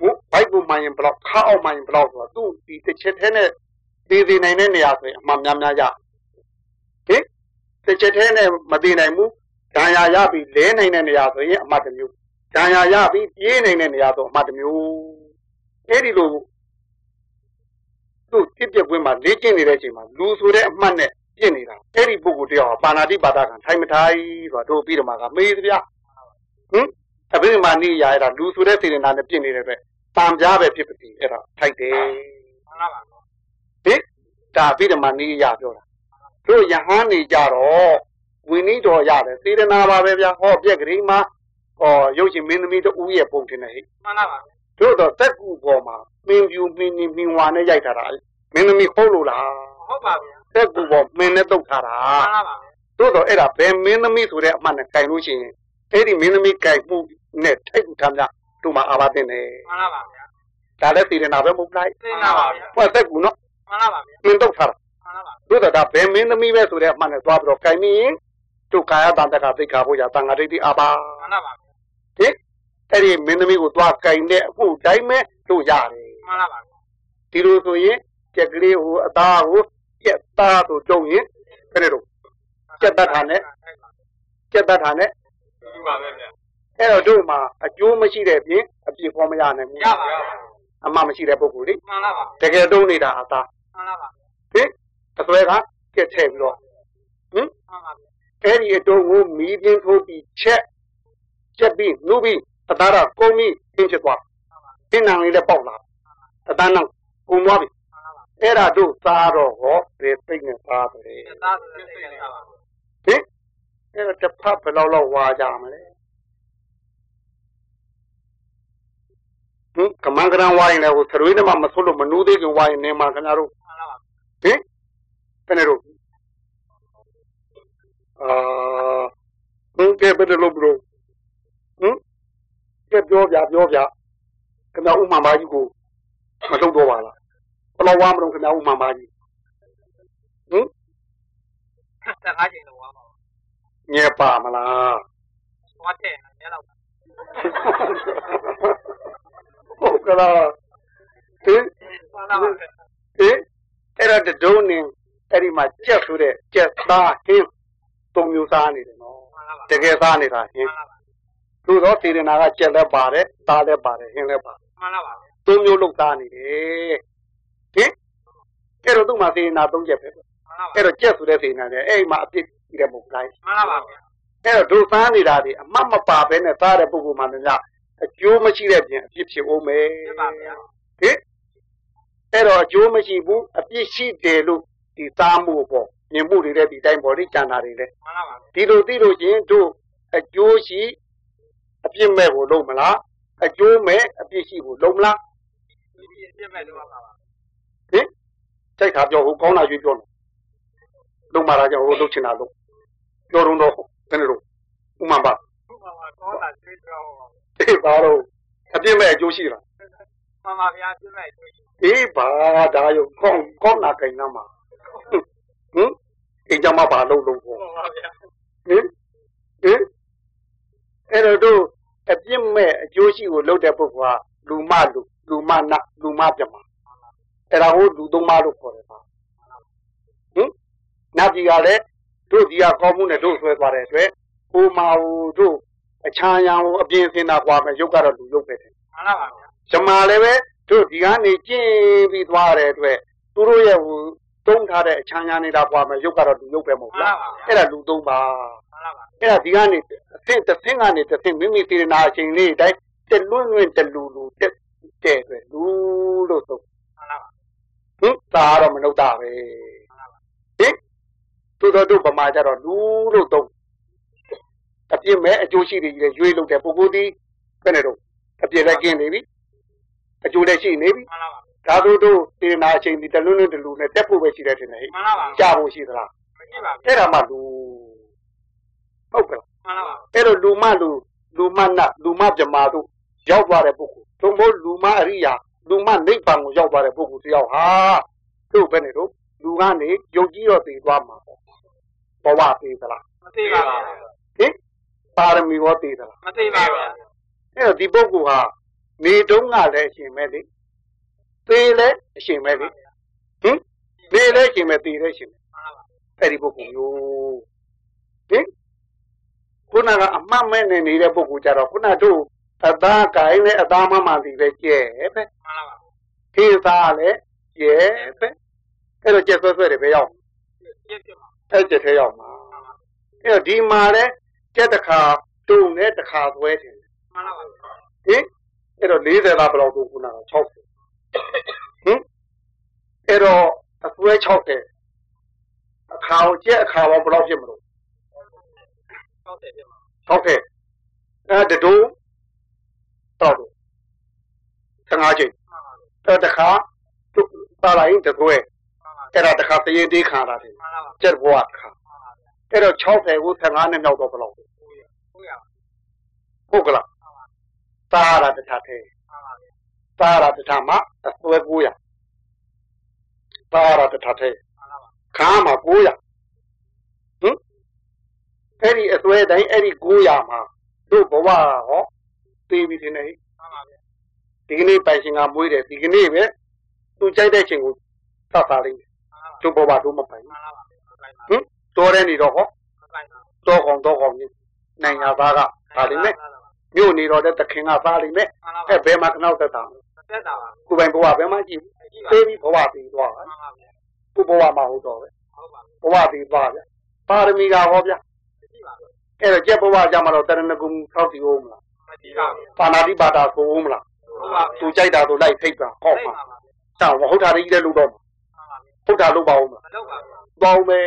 A: ဟိုဘိုက်ဘူမိုင်းဘလောက်ခါအောင်မိုင်းဘလောက်ဆိုတော့သူ့ဒီတစ်ချက်ထဲနဲ့သေးသေးနိုင်တဲ့နေရာဆိုရင်အမှန်များများရဟင်တစ်ချက်ထဲနဲ့မသေးနိုင်ဘူးဒဏ်ရာရပြီးလဲနိုင်တဲ့နေရာဆိုရင်အမှတ်တစ်မျိုးဒဏ်ရာရပြီးပြေးနိုင်တဲ့နေရာဆိုအမှတ်တစ်မျိုးအဲ့ဒီလိုသူ့ဖြစ်ပြပွင့်မှာလေ့ကျင့်နေတဲ့အချိန်မှာလူဆိုတဲ့အမှတ်နဲ့ ပြင့်နေတာအဲ့ဒီပုဂ္ဂိုလ်တယောက်ကပါဏာတိပါဒကံထိုင်မထိုင်ဆိုတာတို့ပြီးတော့မှကမေးသဗျာဟင်အဘိဓမ္မာနိယာအဲ့ဒါလူဆိုတဲ့စေတနာနဲ့ပြင့်နေတဲ့အတွက်တံပြားပဲဖြစ်ပါစီအဲ့ဒါထိုက်တယ်
B: မှန်ပါဗျာ
A: ဟင်ဒါအဘိဓမ္မာနိယာပြောတာတို့ယဟန်နေကြတော့ဝိနည်းတော်ရတယ်စေတနာပါပဲဗျာဟောပြက်ကလေးမှာဟောရုပ်ရှင်မင်းသမီးတို့ဦးရဲ့ပုံတင်နေဟိ
B: မှန်ပါဗျာ
A: တို့တော့တက်ကူပေါ်မှာမင်းပြူမင်းနီမင်းဝါနဲ့ရိုက်ထားတာလေမင်းသမီးဟုတ်လို့လား
B: ဟုတ်ပါဗျာ
A: တက်ကူပေါ်မင်းနဲ့တုတ်ထားတာ
B: မှန်ပါဗျာ
A: တို့တော့အဲ့ဒါဘယ်မင်းသမီးဆိုတဲ့အမှတ်နဲ့ကြိုင်လို့ရှိရင်အဲ့ဒီမင်းသမီးကြိုင်မှုနဲ့ထိုက်ကူထားများတို့မှာအာဘတင်တယ်
B: မှန်ပါဗျာ
A: ဒါလည်းစေတနာပဲမဟုတ်လား
B: သိနာပါဗျာ
A: ဟောတက်ကူနော်
B: မှန်ပါဗျာ
A: မင်းတုတ်ထားတာ
B: မှန်ပါဗျာ
A: တို့တော့ဒါဘယ်မင်းသမီးပဲဆိုတဲ့အမှတ်နဲ့သွားပြီးတော့ကြိုင်ပြီးရင်တို့ကာယတန်တကသိက္ခာဖို့ရတန်ဃာဒိဋ္ဌိအာဘာ
B: မှန်ပါဗျာ
A: ဟင်အဲ့ဒီမင်းသမီးကိုသွားကြိုင်တဲ့အမှုတိုင်းပဲတို့ရတယ်
B: မှန်ပါဗျာ
A: ဒီလိုဆိုရင်ကြက်ကလေးဟိုအသားကို ကြက်သားဆိုတုံးရင်ဘယ်နဲ့တော့ကြက်တတ်တာနဲ့ကြက်တတ်တာနဲ့
B: ဒီပါပဲဗျာ
A: အဲ့တော့တို့မှာအကျိုးမရှိတဲ့ပြင်အပြစ်ဖော်မရနိုင်ဘူး
B: ရပါရ
A: အမှမရှိတဲ့ပုဂ္ဂိုလ်လေ
B: မှန်လားပါ
A: တကယ်တုံးနေတာအသာ
B: မှန်လားပါ
A: ဟင်အစွဲကကက်ထည့်ပြီးတော့ဟင်
B: မှန်ပါ
A: အဲ့ဒီအတုံးကိုမီးပြင်းထိုးပြီးချက်ချက်ပြီးနှုတ်ပြီးတသားတော့ကုန်းပြီးပြင်းဖြစ်သွားပြင်းနံလေးလည်းပေါက်လာတသားနောက်ကုန်းသွားပြီ အဲ့ဒါတို့သားတော့ဟောဒီသိမ့်နဲ့သားပဲ
B: မှန်သားဆိုတဲ့စိတ်ကပါ
A: ဟင်အဲ့တော့တစ်ဖက်ဘယ်လောက်လောက်ဝါကြမလဲဟင်ကမန်ကရန်ဝိုင်းလည်းဟိုသရွေးနဲ့မှမဆွလို့မနူးသေးခင်ဝိုင်းနေမှာခင်ဗျားတို့
B: မှန်လားပါ
A: ဟင်ဘယ်နဲ့တော့အာဟင်ကဲဘယ်လိုဘလို့ဟင်ကဲပြောပြပြောပြခင်ဗျာဥမှန်ပါကြီးကိုမထုတ်တော့ပါလား ဘယ်လိုဝါမလို့ခင်ဗျာဥမှန်ပါကြီးဟင်
B: တက်ကားချိန်တော့ပါပါ
A: ညက်ပါမလား
B: သွားတဲ့ညလောက်
A: ဟုတ်ကလားဟင်
B: မှန်လားပါ
A: ဟင်အဲ့ဒါတုံးနေအဲ့ဒီမှာကြက်ဆိုတဲ့ကြက်သားဟင်းသုံးမျိုးစားနေတယ်နော်
B: မှန်လားပါ
A: တကယ်စားနေတာဟ
B: မှ
A: င်း
B: န်လားပါ
A: သို့တော့စေရနာကကြက်လည်းပါတယ်သားလည်းပါတယ်ဟင်းလည်းပါတယ်
B: မှန်လားပါ
A: သုံးမျိုးလောက်စားနေတယ်ဟင် အဲ့တော့သူ့မှာစေရနာသုံးချက်ပဲ
B: မှန်လားပါ
A: အဲ့တော့ကြက်ဆိုတဲ့စေရနာလည်းအဲ့ဒီမှာအပြစ်ကြီးတယ်မဟုတ်လား
B: မှန်လားပါ
A: အဲ့တော့ဒုစားနေတာဒီအမှတ်မပါဘဲနဲ့သားတဲ့ပုဂ္ဂိုလ်မှလည်းညအကျိုးမရှိတဲ့ပြင်အပြစ်ဖြစ်အောင်မယ်
B: ဖြစ်ပါဗျာ
A: ဟင်အဲ့တော့အကျိုးမရှိဘူးအပြစ်ရှိတယ်လို့ဒီသားမှုပေါ့မြင်မှုတွေလည်းဒီတိုင်းပေါ်လေးကြံတာတွေလည်း
B: မှန်လားပါ
A: ဒီလိုသိလို့ချင်းတို့အကျိုးရှိအပြစ်မဲ့ကိုလုံးမလားအကျိုးမဲ့အပြစ်ရှိကိုလုံးမလား
B: ဒီပြည့်မဲ့လို့ပါပါ
A: ဟင် စိတ်ခါပြောဟိုကောင်းတာရွေးပြောလို့လုံးမလားကြောင့်ဟိုလုံးချင်တာလုံးပြောတော့တော့ဘယ်နဲ့တော့ဥမှန်ပါ
B: ဟုတ်ပါပါကောင်းတာသိတော့
A: အေးပါတော့အပြစ်မဲ့အကျိုးရှိလား
B: မှန်ပါဗျာပြည့်မဲ့တွေ့
A: အေးပါဒါရုံကောင်းကောင်းနာကိန်းနာမှာဟင်အင်းကြမှာပါလုံးလုံးပေါ့
B: မှန်ပါဗျာ
A: ဟင်ဟင်အဲ့တော့တို့အပြစ်မဲ့အကျိုးရှိကိုလုပ်တဲ့ပုဂ္ဂိုလ်ကလူမလူလူမနလူမပြမ အဲ့ဒါကိုလူသုံးပါလို့ခေါ်တယ်ပါဟင်နတ်ကြီးကလည်းတို့ဒီကကောင်းမှုနဲ့တို့ဆွဲသွားတဲ့အတွက်ဟိုမာဟိုတို့အချမ်းရံဟိုအပြင်းစင်တာကွာမယ်ရုပ်ကတော့လူရုပ်ပဲတယ်
B: မှန်လားပါဗျာ
A: ဇမာလည်းပဲတို့ဒီကနေကျင်းပြီးသွားတဲ့အတွက်သူတို့ရဲ့ဟိုတုံးထားတဲ့အချမ်းရံနေတာကွာမယ်ရုပ်ကတော့လူရုပ်ပဲမဟုတ်လားအဲ့ဒါလူသုံးပါ
B: မှန်လားပါ
A: အဲ့ဒါဒီကနေအဆင့်တစ်ဆင့်ကနေတစ်ဆင့်မိမိစေရနာအချိန်လေးတိုင်းတက်လွန့်လွန့်တလူလူတက်တဲ့အတွက်လူလို့ဆို
B: မှန်လားပါ
A: ဟင်သာတော့မနှုတ်တာပဲဟင်သူတို့တို့ဗမာကြတော့လူလို့သုံးအပြစ်မဲ့အကျိုးရှိတွေကြီးရွေးလို့တဲ့ပုဂ္ဂိုလ်ဒီဘယ်နဲ့တော့အပြစ်လည်းကင်းနေပြီအကျိုးလည်းရှိနေပြီ
B: မှန်လားပါ
A: ဒါတို့တို့စေရနာအချိန်ဒီတလွန့်လွန့်တလူနဲ့တက်ဖို့ပဲရှိတယ်ထင်တယ်ဟဲ့
B: မှန်လားပါ
A: ကြဖို့ရှိသလား
B: မရှိပါဘူး
A: အဲ့ဒါမှလူဟုတ်ကဲ့
B: မှန်လားပါ
A: အဲ့တော့လူမလူလူမနတ်လူမဗြဟ္မာတို့ရောက်သွားတဲ့ပုဂ္ဂိုလ်သို့မဟုတ်လူမအရိယာ လူမနိဗ္ဗာန်ကိုရောက်သွားတဲ့ပုဂ္ဂိုလ်တယောက်ဟာတို့ပဲနေတော့လူကနေယုတ်ကြီးတော့သိသွားမှာပေါ့ဘဝသိသလား
B: မသိပါဘူး
A: ဟင်ပါရမီရောသိသလား
B: မသိပါဘူး
A: အဲ့တော့ဒီပုဂ္ဂိုလ်ဟာနေတုံးကလည်းအရှင်ပဲလေသေလည်းအရှင်ပဲလေဟင်သေလည်းအရှင်ပဲသေလည်းအရှင်ပဲ
B: မှန်လားပါ
A: အဲ့ဒီပုဂ္ဂိုလ်မျိုးဟင်ခုနကအမှတ်မဲ့နေနေတဲ့ပုဂ္ဂိုလ်ကြတော့ခုနတို့အသားကိုင်းနဲ့အသားမမှန်စီပဲကျဲပဲ
B: မှန်လားပါ
A: ခေသားလည်းကျဲပဲအဲ့တော့ကျက်ဆွဲဆွဲတွေပဲရောက်
B: ပြည့်ပြည့်ပါ
A: အဲ့ကျက်ထဲရောက်မှာအဲ့တော့ဒီမှာလည်းကျက်တစ်ခါတုံနဲ့တစ်ခါဆွဲတယ်
B: မှန်လားပါ
A: ဟင်အဲ့တော့40သားဘယ်လောက်တို့ခုနက60ဟင်အဲ့တော့အဆွဲ60အခါကိုကျက်အခါပေါင်းဘယ်လောက်ဖြစ်မလို့
B: ဟုတ်တယ်ပြည့်ပါ
A: ဟုတ်ကဲ့အဲတတူတော့တော့15ချိန်
B: မှန်ပါ
A: အဲတခါသူပါလာရင်တကွဲ
B: မှန်ပါ
A: အဲ့ဒါတခါတရင်သေးခံတာတယ်
B: မှန်လားပါ
A: ကျက်ဘွားခါအဲ့တော့60ကို15နဲ့မြောက်တော့ဘယ်လောက်
B: ဟုတ်ရဟုတ်ရ
A: ဟုတ်ကလားသာရတထထဲ
B: မှန်ပါ
A: သာရတထမှာအစွဲ900သာရတထထဲ
B: မှန်လားပါ
A: ခါမှာ900ဟင်အဲ့ဒီအစွဲတိုင်းအဲ့ဒီ900မှာတို့ဘဝဟောသိပြီထင်တယ်ဟိ
B: မှန်ပါ
A: ဒီကနေ့ပိုင်ရှင်ကမွေးတယ်ဒီကနေ့ပဲသူကြိုက်တဲ့ချိန်ကိုသတ်သားလိမ့်မယ်တို့ဘဝတို့မပိုင်
B: မှန်လားပါမှန်ပါ
A: ဟင်တော်တဲ့နေတော့ဟော
B: မှန်ပါ
A: တော့ကောင်တော့ကောင်ကြီးနိုင်ငံသားကဒါလိမ့်မယ်ဟမြို့နေတော့တဲ့သခင်ကသားလိမ့်မယ်
B: မှန်လားပါ
A: အဲဘယ်မှာခနောက်သက်တာ
B: တက်တာပါ
A: ကိုယ်ပိုင်ဘဝဘယ်မှာကြည့်
B: ကြည့်ပါ
A: သေးပြီးဘဝပြီးသွား
B: မှန်ပါဗျာ
A: ကိုဘဝမှာဟုတ်တော့ပဲ
B: ဟုတ်ပါ
A: ဘဝပြီးသွားဗျပါရမီကဟောဗျ
B: ကြည့်ပါဗျာ
A: အဲ့တော့ကျက်ဘဝကြမှာတော့တရဏဂုံထောက်တီအောင်မလား
B: မကြည့်ပါဘူး
A: ပါဏာတိပါတာဆိုအောင်မလား
B: ဟုတ်ပါဗျာ
A: သူကြိုက်တာဆိုလိုက်ဖိတ်ပါဟော
B: သိ
A: မှာ
B: ပါပါဗျာ
A: တောင်းဟုတ်တာလေးလည်းလုပ်တော့မှာ
B: မှန်ပါဗျာ
A: ဟုတ်တာလုပ်ပါဦးမလား
B: မလုပ်ပါဘူး
A: ပေါင်းမယ်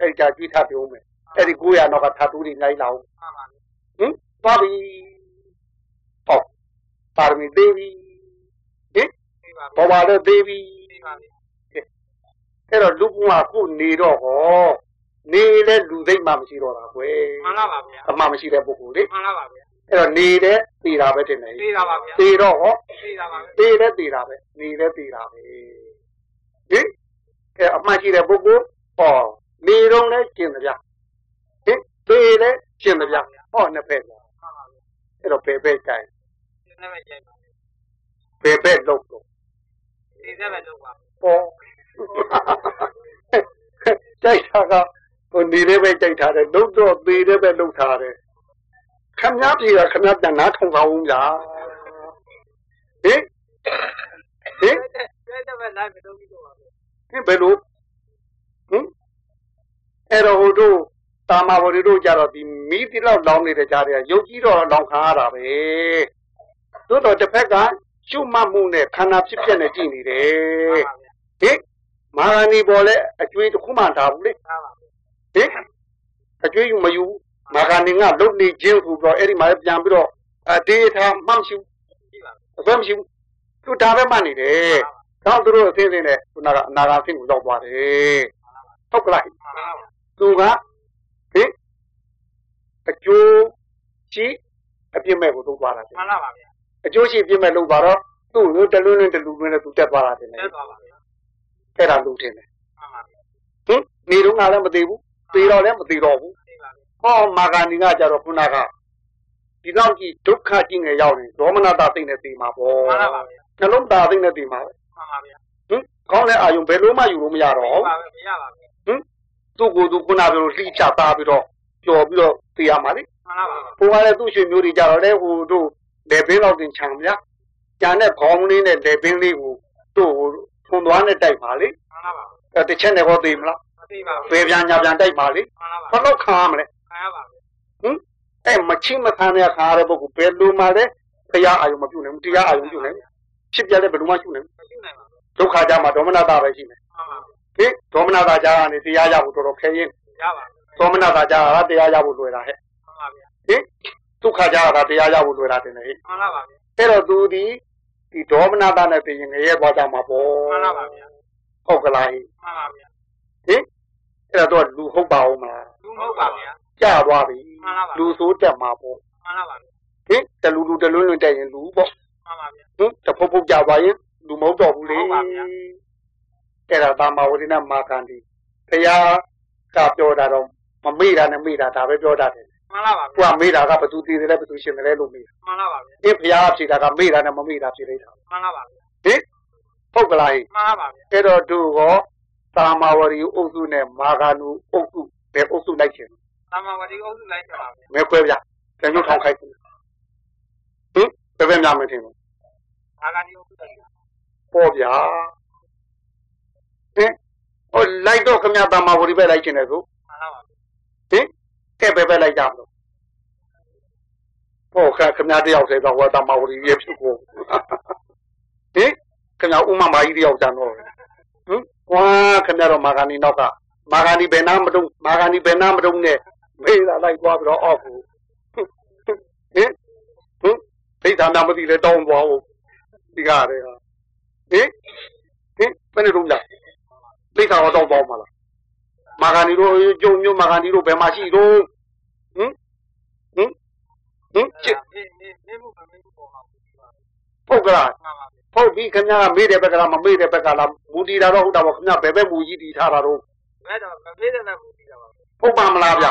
A: အဲ့ဒီကြကြွေးထပ်ပြုံးမယ်အဲ့ဒီ900နောက်ကထပ်တူးတွေနိုင်လာအောင်
B: မှန်ပါဗျာ
A: ဟင်သွားပြီဟောပါရမီသေးပြီဟင်
B: သိပါ
A: ဘောပါလည်းသေးပြီ
B: သိပါဗျာ
A: အဲ့တော့လူကခုနေတော့ဟောနေလဲလူသိမ့်မှမရှိတော့တာကွယ်
B: မှန်လားပါဗျာ
A: အမှမရှိတဲ့ပုဂ္ဂိုလ်လေ
B: မှန်လားပါဗျာ
A: အဲ့တော့နေတဲ့တည်တာပဲတင်တယ်
B: သိတာပါဗျာ
A: တည်တော့ဟော
B: သိတာပါဗျာ
A: တည်လဲတည်တာပဲနေလဲတည်တာပဲဟင်အဲ့အမှရှိတဲ့ပုဂ္ဂိုလ်ဟောနေတော့လဲကျင်တယ်ဗျဟင်တည်လဲကျင်တယ်ဗျဟောနှစ်ဖက်လား
B: မှန်ပါဗျာ
A: အဲ့တော့ဘယ်ဘက်ကြိုင်
B: ဒီနေ့ပဲကြိုက်ပါ
A: ဘယ်ဘက်လုံးတော့
B: ဒီနေ့ပဲလုပ်ပါ
A: ဟောကြိုက်တာကဟိုနေလည်းပဲကြိုက်ထားတယ်လုံးတော့သေးလည်းပဲလုံးထားတယ် ခမည်းပြေကခမည်းပြန်နားထောင်ပါဦးဗျာဟင်ဟင်
B: တဲ့တဲ့ပဲလိုက်မလုပ်ပြီးတော့ပါဗျာ
A: ဟင်ဘယ်လိုဟင်အဲ့တော့ဟိုတို့တာမာဝရီတို့ကြတော့ဒီမီးတိလောက်လောင်းနေတဲ့ကြားတွေကရုပ်ကြီးတော့လောင်ခံရတာပဲသို့တော့တစ်ဖက်ကရှုမှတ်မှုနဲ့ခန္ဓာဖြစ်ဖြစ်နဲ့ကြည့်နေတယ်
B: မှန်ပါဗျာ
A: ဟင်မာဂဏီပေါ်လဲအကျွေးတစ်ခုမှထားဘူးလေ
B: မှန်ပါဗျာ
A: ဟင်အကျွေးယူမယူဘူး မာဂဏီကလုတ်နေခြင်းဆိုတော့အဲ့ဒီမှာပြန်ပြီးတော့အတေးထားမှမရှိဘူး
B: ကြည့်ပါ
A: အစွဲမရှိဘူးသူဒါပဲမှတ်နေတယ်တော့သူတို့အသိသိနဲ့ခုနကအနာဂတ်ဆင်းကိုရောက်သွားတယ်ဟုတ်ကလား
B: မှန်ပါဗျာ
A: သူကဟင်အကျိုးရှိအပြစ်မဲ့ကိုသုံးသွားတာတယ်
B: မှန်လားပါဗျာ
A: အကျိုးရှိအပြစ်မဲ့လုပ်သွားတော့သူ့ကိုတလွန်းလွန်းတလူလွန်းနဲ့သူတက်သွားတာတယ်
B: တက်သွားပါဗျာ
A: အဲ့ဒါလို့ထင်တယ်
B: မှန်ပါဗျာ
A: ဟင်နေတော့ငါလည်းမသေးဘူးသေတော့လည်းမသေးတော့ဘူး
B: သိပါဗျာ
A: ဟောမာဂန္ဒီကကြတော့ခုနကဒီတော့ကြည့်ဒုက္ခကြီးငယ်ရောက်နေဒေါမနတာသိနေသေးမှာပေါ့
B: မှန်လားပါဗျာ
A: နှလုံးသားသိနေသေးမှာပဲ
B: မှန်ပါဗျာ
A: ဟင်ကောင်းတဲ့အာယုံဘယ်လိုမှယူလို့မရတော့
B: ဟုတ်
A: ဘူး
B: ပါဗျာမရပါဘူး
A: ဟင်သူ့ကိုယ်သူခုနကလိုလှိချသားပြီးတော့ကြော်ပြီးတော့သိရမှာလေ
B: မှန်လားပါဗျာ
A: ဟိုကလည်းသူ့ရွှေမျိုးတွေကြတော့လေဟိုတို့လေဘင်းလောက်တင်ချံဗျာကျန်တဲ့ခေါင်းလေးနဲ့လေဘင်းလေးကိုတို့ထုံသွားနဲ့တိုက်ပါလေ
B: မှန်လားပါဗျာ
A: အဲတစ်ချက်နဲ့ဟောသေးမလား
B: မသိပါဘူး
A: ဘယ်ပြန်ညာပြန်တိုက်ပါလေ
B: မှန်လားပါ
A: ဘယ်လောက်ခံရမလဲ
B: ခံရပါဗျာ
A: ဟင်အဲမချင်းမခံတဲ့ခါရတဲ့ပုဂ္ဂိုလ်ဘယ်လိုမှလည်းတရားအာယုံမပြုတ်နိုင်ဘူးတရားအာယုံပြုတ်နိုင်ဘူးဖြစ်ပြတဲ့ဘယ်လိုမှပြုတ်နိုင်ဘူး
B: မရှိနိုင်ပါဘူး
A: ဒုက္ခကြမှာဒေါမနတာပဲရှိမယ်
B: မှန်ပါဗျာ
A: ဟင်ဒေါမနတာကြားကနေတရားရဖို့တော်တော်ခဲရင်
B: ရပါဗျာ
A: ဒေါမနတာကြားကတရားရဖို့လွယ်တာဟဲ့
B: မှန်ပါဗျာ
A: ဟင်ဒုက္ခကြားကတရားရဖို့လွယ်တာတင်တယ်ဟဲ့
B: မှန်လားပါဗျာ
A: အဲ့တော့သူဒီဒီဒေါမနတာနဲ့ပြင်ရင်ငရဲသွားကြမှာပေါ့
B: မှန်လားပါဗျာ
A: ဟုတ်ကလားဟင်
B: မှန်ပါဗျာ
A: အဲ့တော့သူကလူဟုတ်ပါဦးမလား
B: လူမဟုတ်ပါဗျာ
A: ကြာသွားပြီ
B: မှန်လားပါ
A: လူဆိုးတက်မှာပေါ့
B: မှန်လားပါဗျာ
A: ဟင်တလူလူတလွန်းလွန်းတက်ရင်လူပေါ့
B: မှန်ပါဗျာ
A: ဟင်တဖုတ်ဖုတ်ကြာသွားရင်လူမဟုတ်တော့ဘူးလေ
B: ဟုတ်ပါဗျာ
A: အဲ့ဒါတာမဝတိနဲ့မာကန်ဒီဘုရားကပြောတာတော့မမေ့တာနဲ့မေ့တာဒါပဲပြောတာတယ်
B: မှန်လားပါ
A: သူ
B: ဗျာ
A: ကမေ့တာကဘသူတည်တယ်လဲဘသူရှင်တယ်လဲလို့မေ့တာ
B: မှန်လားပါဗျာ
A: ဒီဘုရားဖြေတာကမေ့တာနဲ့မမေ့တာဖြေလိုက်တာ
B: မှန်လားပါဗျာ
A: ဟင်ဟုတ်ကလားဟင်
B: မှန်လားပါဗျာ
A: အဲ့တော့သူကတာမဝရီအုပ်စုနဲ့မာဂနုအုပ်စုဘယ်အုပ်စုလိုက်ချင်
B: သမ္မာဝတိအုပ်စုလိုက်ကြပါဗျာ
A: မဲခွဲပြပြန်ညှို့ထောင်ခိုက်ဟင်ဘယ်ဘယ်များမထင်ဘူး
B: အာဂာနီအုပ်စုလိုက်ကြ
A: ပေါ့ဗျာဟင်ဟိုလိုက်တော့ခမရတာမဝရီပဲလိုက်ချင်တယ်ဆို
B: မှန်လားပါဗျာ
A: ဟင်ကဲဘယ်ပဲလိုက်ကြမလို့ဟောခခမရတယောက်သေးတော့ဟောတာမဝရီရဲ့ဖြစ်ကိုဟင်ခမရဥမမာကြီးတယောက်ကြတော့ဟင်ဝါခမရတော့မာဂနီနောက်ကမာဂနီဘယ်နာမတုံးမာဂနီဘယ်နာမတုံးနဲ့ မေးလာလိုက်သွားပြီးတော့အောက်ကိုဟင်ဟင်သိတာများမသိလဲတောင်းသွားဦးဒီကားရဲဟင်ဟင်ဘယ်နဲ့တော့လဲသိတာတော့တောင်းသွားမှာလားမာဂန်ဒီတို့ကျုံမျိုးမာဂန်ဒီတို့ဘယ်မှာရှိတော့ဟင်ဟင်ဟင်ချစ်
B: နေနေနေမှုမမေးဘူးပေါ်မှာပါ
A: ဟုတ်ကလား
B: မှန်ပါဗျာ
A: ဟုတ်ပြီခင်ဗျားကမေးတဲ့ဘက်ကလားမမေးတဲ့ဘက်ကလားမူတည်တာတော့ဟုတ်တာပေါ့ခင်ဗျားဘယ်ဘက်မူကြီးတည်ထားတာတော့
B: ဘယ်တော့မမေးတဲ့နဲ့ဘူးပြီးတာပါဗျာ
A: ဟုတ်ပါမလားဗျ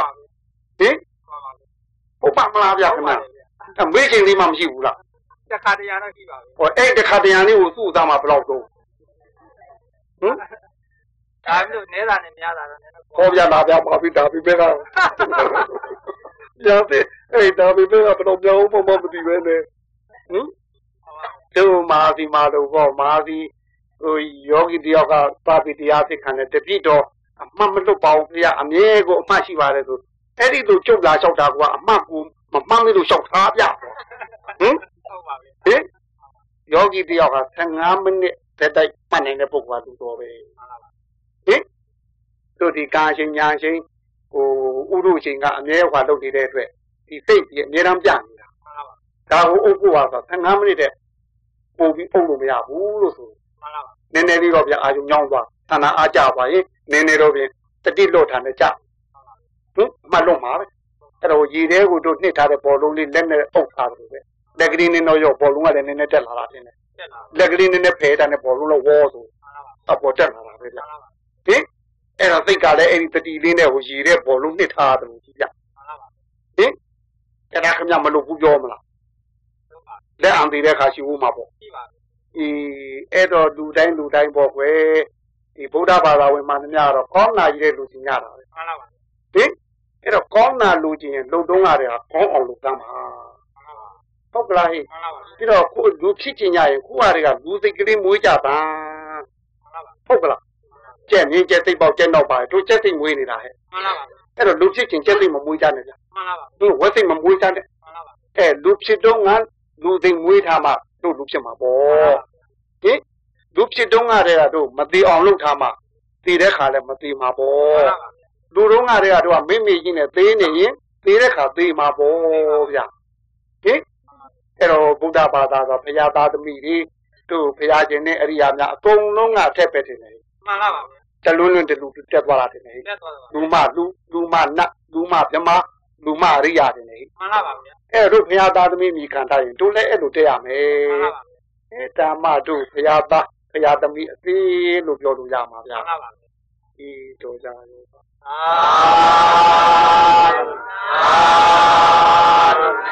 A: ဟင်
B: မှန်ပါဗျာ
A: ဟုတ်ပါမလားဗျခင်ဗျာအမေးချိန်လေးမှမရှိဘူးလား
B: တခါတရံတော့ရှိပါပြီ
A: ဟောအဲ့တခါတရံလေးကိုစုသားမှာဘယ်လောက်တော့ဟင်
B: ဒါမျိုးနဲတာနဲ့များတာတော့နည်းနည်း
A: ဟောပြလာပြပါပြီဒါပြီပဲကညာတဲ့အဲ့ဒါပေမဲ့ဘယ်တော့ပြောင်းမှမမသိပဲနဲ့ဟင်တို့မာစီမာလို့ပေါ့မာစီဟိုယောဂီတယောက်ကပါပိတရားသိခံတယ်တပိတော့အမှတ်မလွတ်ပါဘူးဗျာအမြဲကိုအမှတ်ရှိပါတယ်ဆို အဲ့ဒီလိုကျုပ်လာလျှောက်တာကအမှတ်ကိုမမှန်လို့လျှောက်ထားပြဟင်
B: ဟုတ်ပါပြီ
A: ဟင်ယောဂီတယောက်က15မိနစ်တက်တိုက်ပတ်နိုင်တဲ့ပုဂ္ဂိုလ်ကသူတော်ပဲဟင်တို့ဒီကာရှင်ညာရှင်ဟိုဥရုရှင်ကအမြဲဟွာလုပ်နေတဲ့အတွက်ဒီစိတ်ကြီးအမြဲတမ်းပြနေတာ
B: မှန်ပါပါ
A: ဒါကိုအုပ်ဖို့ပါဆို15မိနစ်တဲ့ပို့ပြီးအုပ်လို့မရဘူးလို့ဆို
B: မှန်ပါပါ
A: နည်းနည်းလေးတော့ပြအာယုံညောင်းသွားသဏ္ဍာန်အားကြသွားရင်နည်းနည်းတော့ပြင်တတိလွတ်ထားနဲ့ကြ ဟင်မှတ်လို့မှာပဲအဲ့တော့ရေထဲကိုတို့နှစ်ထားတဲ့ဘောလုံးလေးလက်နဲ့အုပ်ထားတယ်ပဲလက်ကလေးနဲ့တော့ရောဘောလုံးကလည်းနည်းနည်းတက်လာတာတင်တယ်
B: တက်လာ
A: လက်ကလေးနည်းနည်းဖယ်တာနဲ့ဘောလုံးတော့ဝေါ်ဆိုအပေါ်တက်လာတာပဲဗျဟင်အဲ့တော့စိတ်ကလည်းအဲ့ဒီတတိလေးနဲ့ဟိုရေထဲဘောလုံးနှစ်ထားတယ်လို့ကြည့်ပြဟင်အဲ့ဒါခင်ဗျမလို့ဘူးပြောမလားလက်အံသေးတဲ့ခါရှိဦးမှာပေါ့
B: ရှိပါပြီ
A: ဒီအဲ့တော့လူတိုင်းလူတိုင်းပေါ့ကွယ်ဒီဗုဒ္ဓဘာသာဝင်မှန်သမျှတော့ကောင်းနာကြီးတဲ့လူချင်းရတာပဲ
B: မှန်ပါပါ
A: ဟင် အဲ့တော့ကောင်းနာလူချင်းရင်လုံတုံးရတယ်ဟာကောင်းအောင်လုပ်တမ်းပါဟုတ်ကလားဟိ
B: မှန်ပါပါ
A: ပြီးတော့ကိုလူဖြစ်ချင်ကြရင်ခုဟာတွေကလူစိတ်ကလေးမွေးကြပါဟုတ်ကလားကျက်မြင်းကျက်သိပ်ပေါက်ကျက်တော့ပါတို့ကျက်သိပ်မွေးနေတာဟဲ့
B: မှန်ပါပါ
A: အဲ့တော့လူဖြစ်ချင်ကျက်သိပ်မမွေးကြနဲ့ဗျ
B: မှန်ပါပါ
A: သူဝက်စိတ်မမွေးကြနဲ့
B: မှန်ပါပါ
A: အဲလူဖြစ်တော့ငါလူသိပ်မွေးထားမှတို့လူဖြစ်မှာပေါ့ဟင်လူဖြစ်တော့ငါတွေကတို့မသေးအောင်လုပ်ထားမှတည်တဲ့ခါလည်းမသေးမှာပေါ့
B: မှန်ပါပါ
A: လူတော့ငါတွေကတို့ကမိမိကြီးနဲ့သေးနေရင်သေးတဲ့ခါသေးမှာပေါ့ဗျဟင်အဲ့တော့ဗုဒ္ဓဘာသာဆိုဘုရားသားသမီးတွေတို့ဘုရားရှင်နဲ့အရိယာများအကုန်လုံးကထက်ပဲတင်တယ်
B: မှန်ပါပါ
A: တလွန်းလွန်းတလူတက်သွားတာတင်တယ်
B: တက်သွားပါ
A: လူမလူလူမနတ်လူမမြမလူမအရိယာတင်တယ်
B: မှန်ပါပါဗျာ
A: အဲ့တို့ဘုရားသားသမီးမိခံထားရင်တို့လည်းအဲ့လိုတက်ရမယ်
B: မှန်ပါပါ
A: အဲ့ဓမ္မတို့ဘုရားသားဘုရားသမီးအသေးလို့ပြောလို့ရမှာဗျာ
B: မှန်ပါပါ
A: ဒီတော့ကြ Amen.
B: Amen. Amen.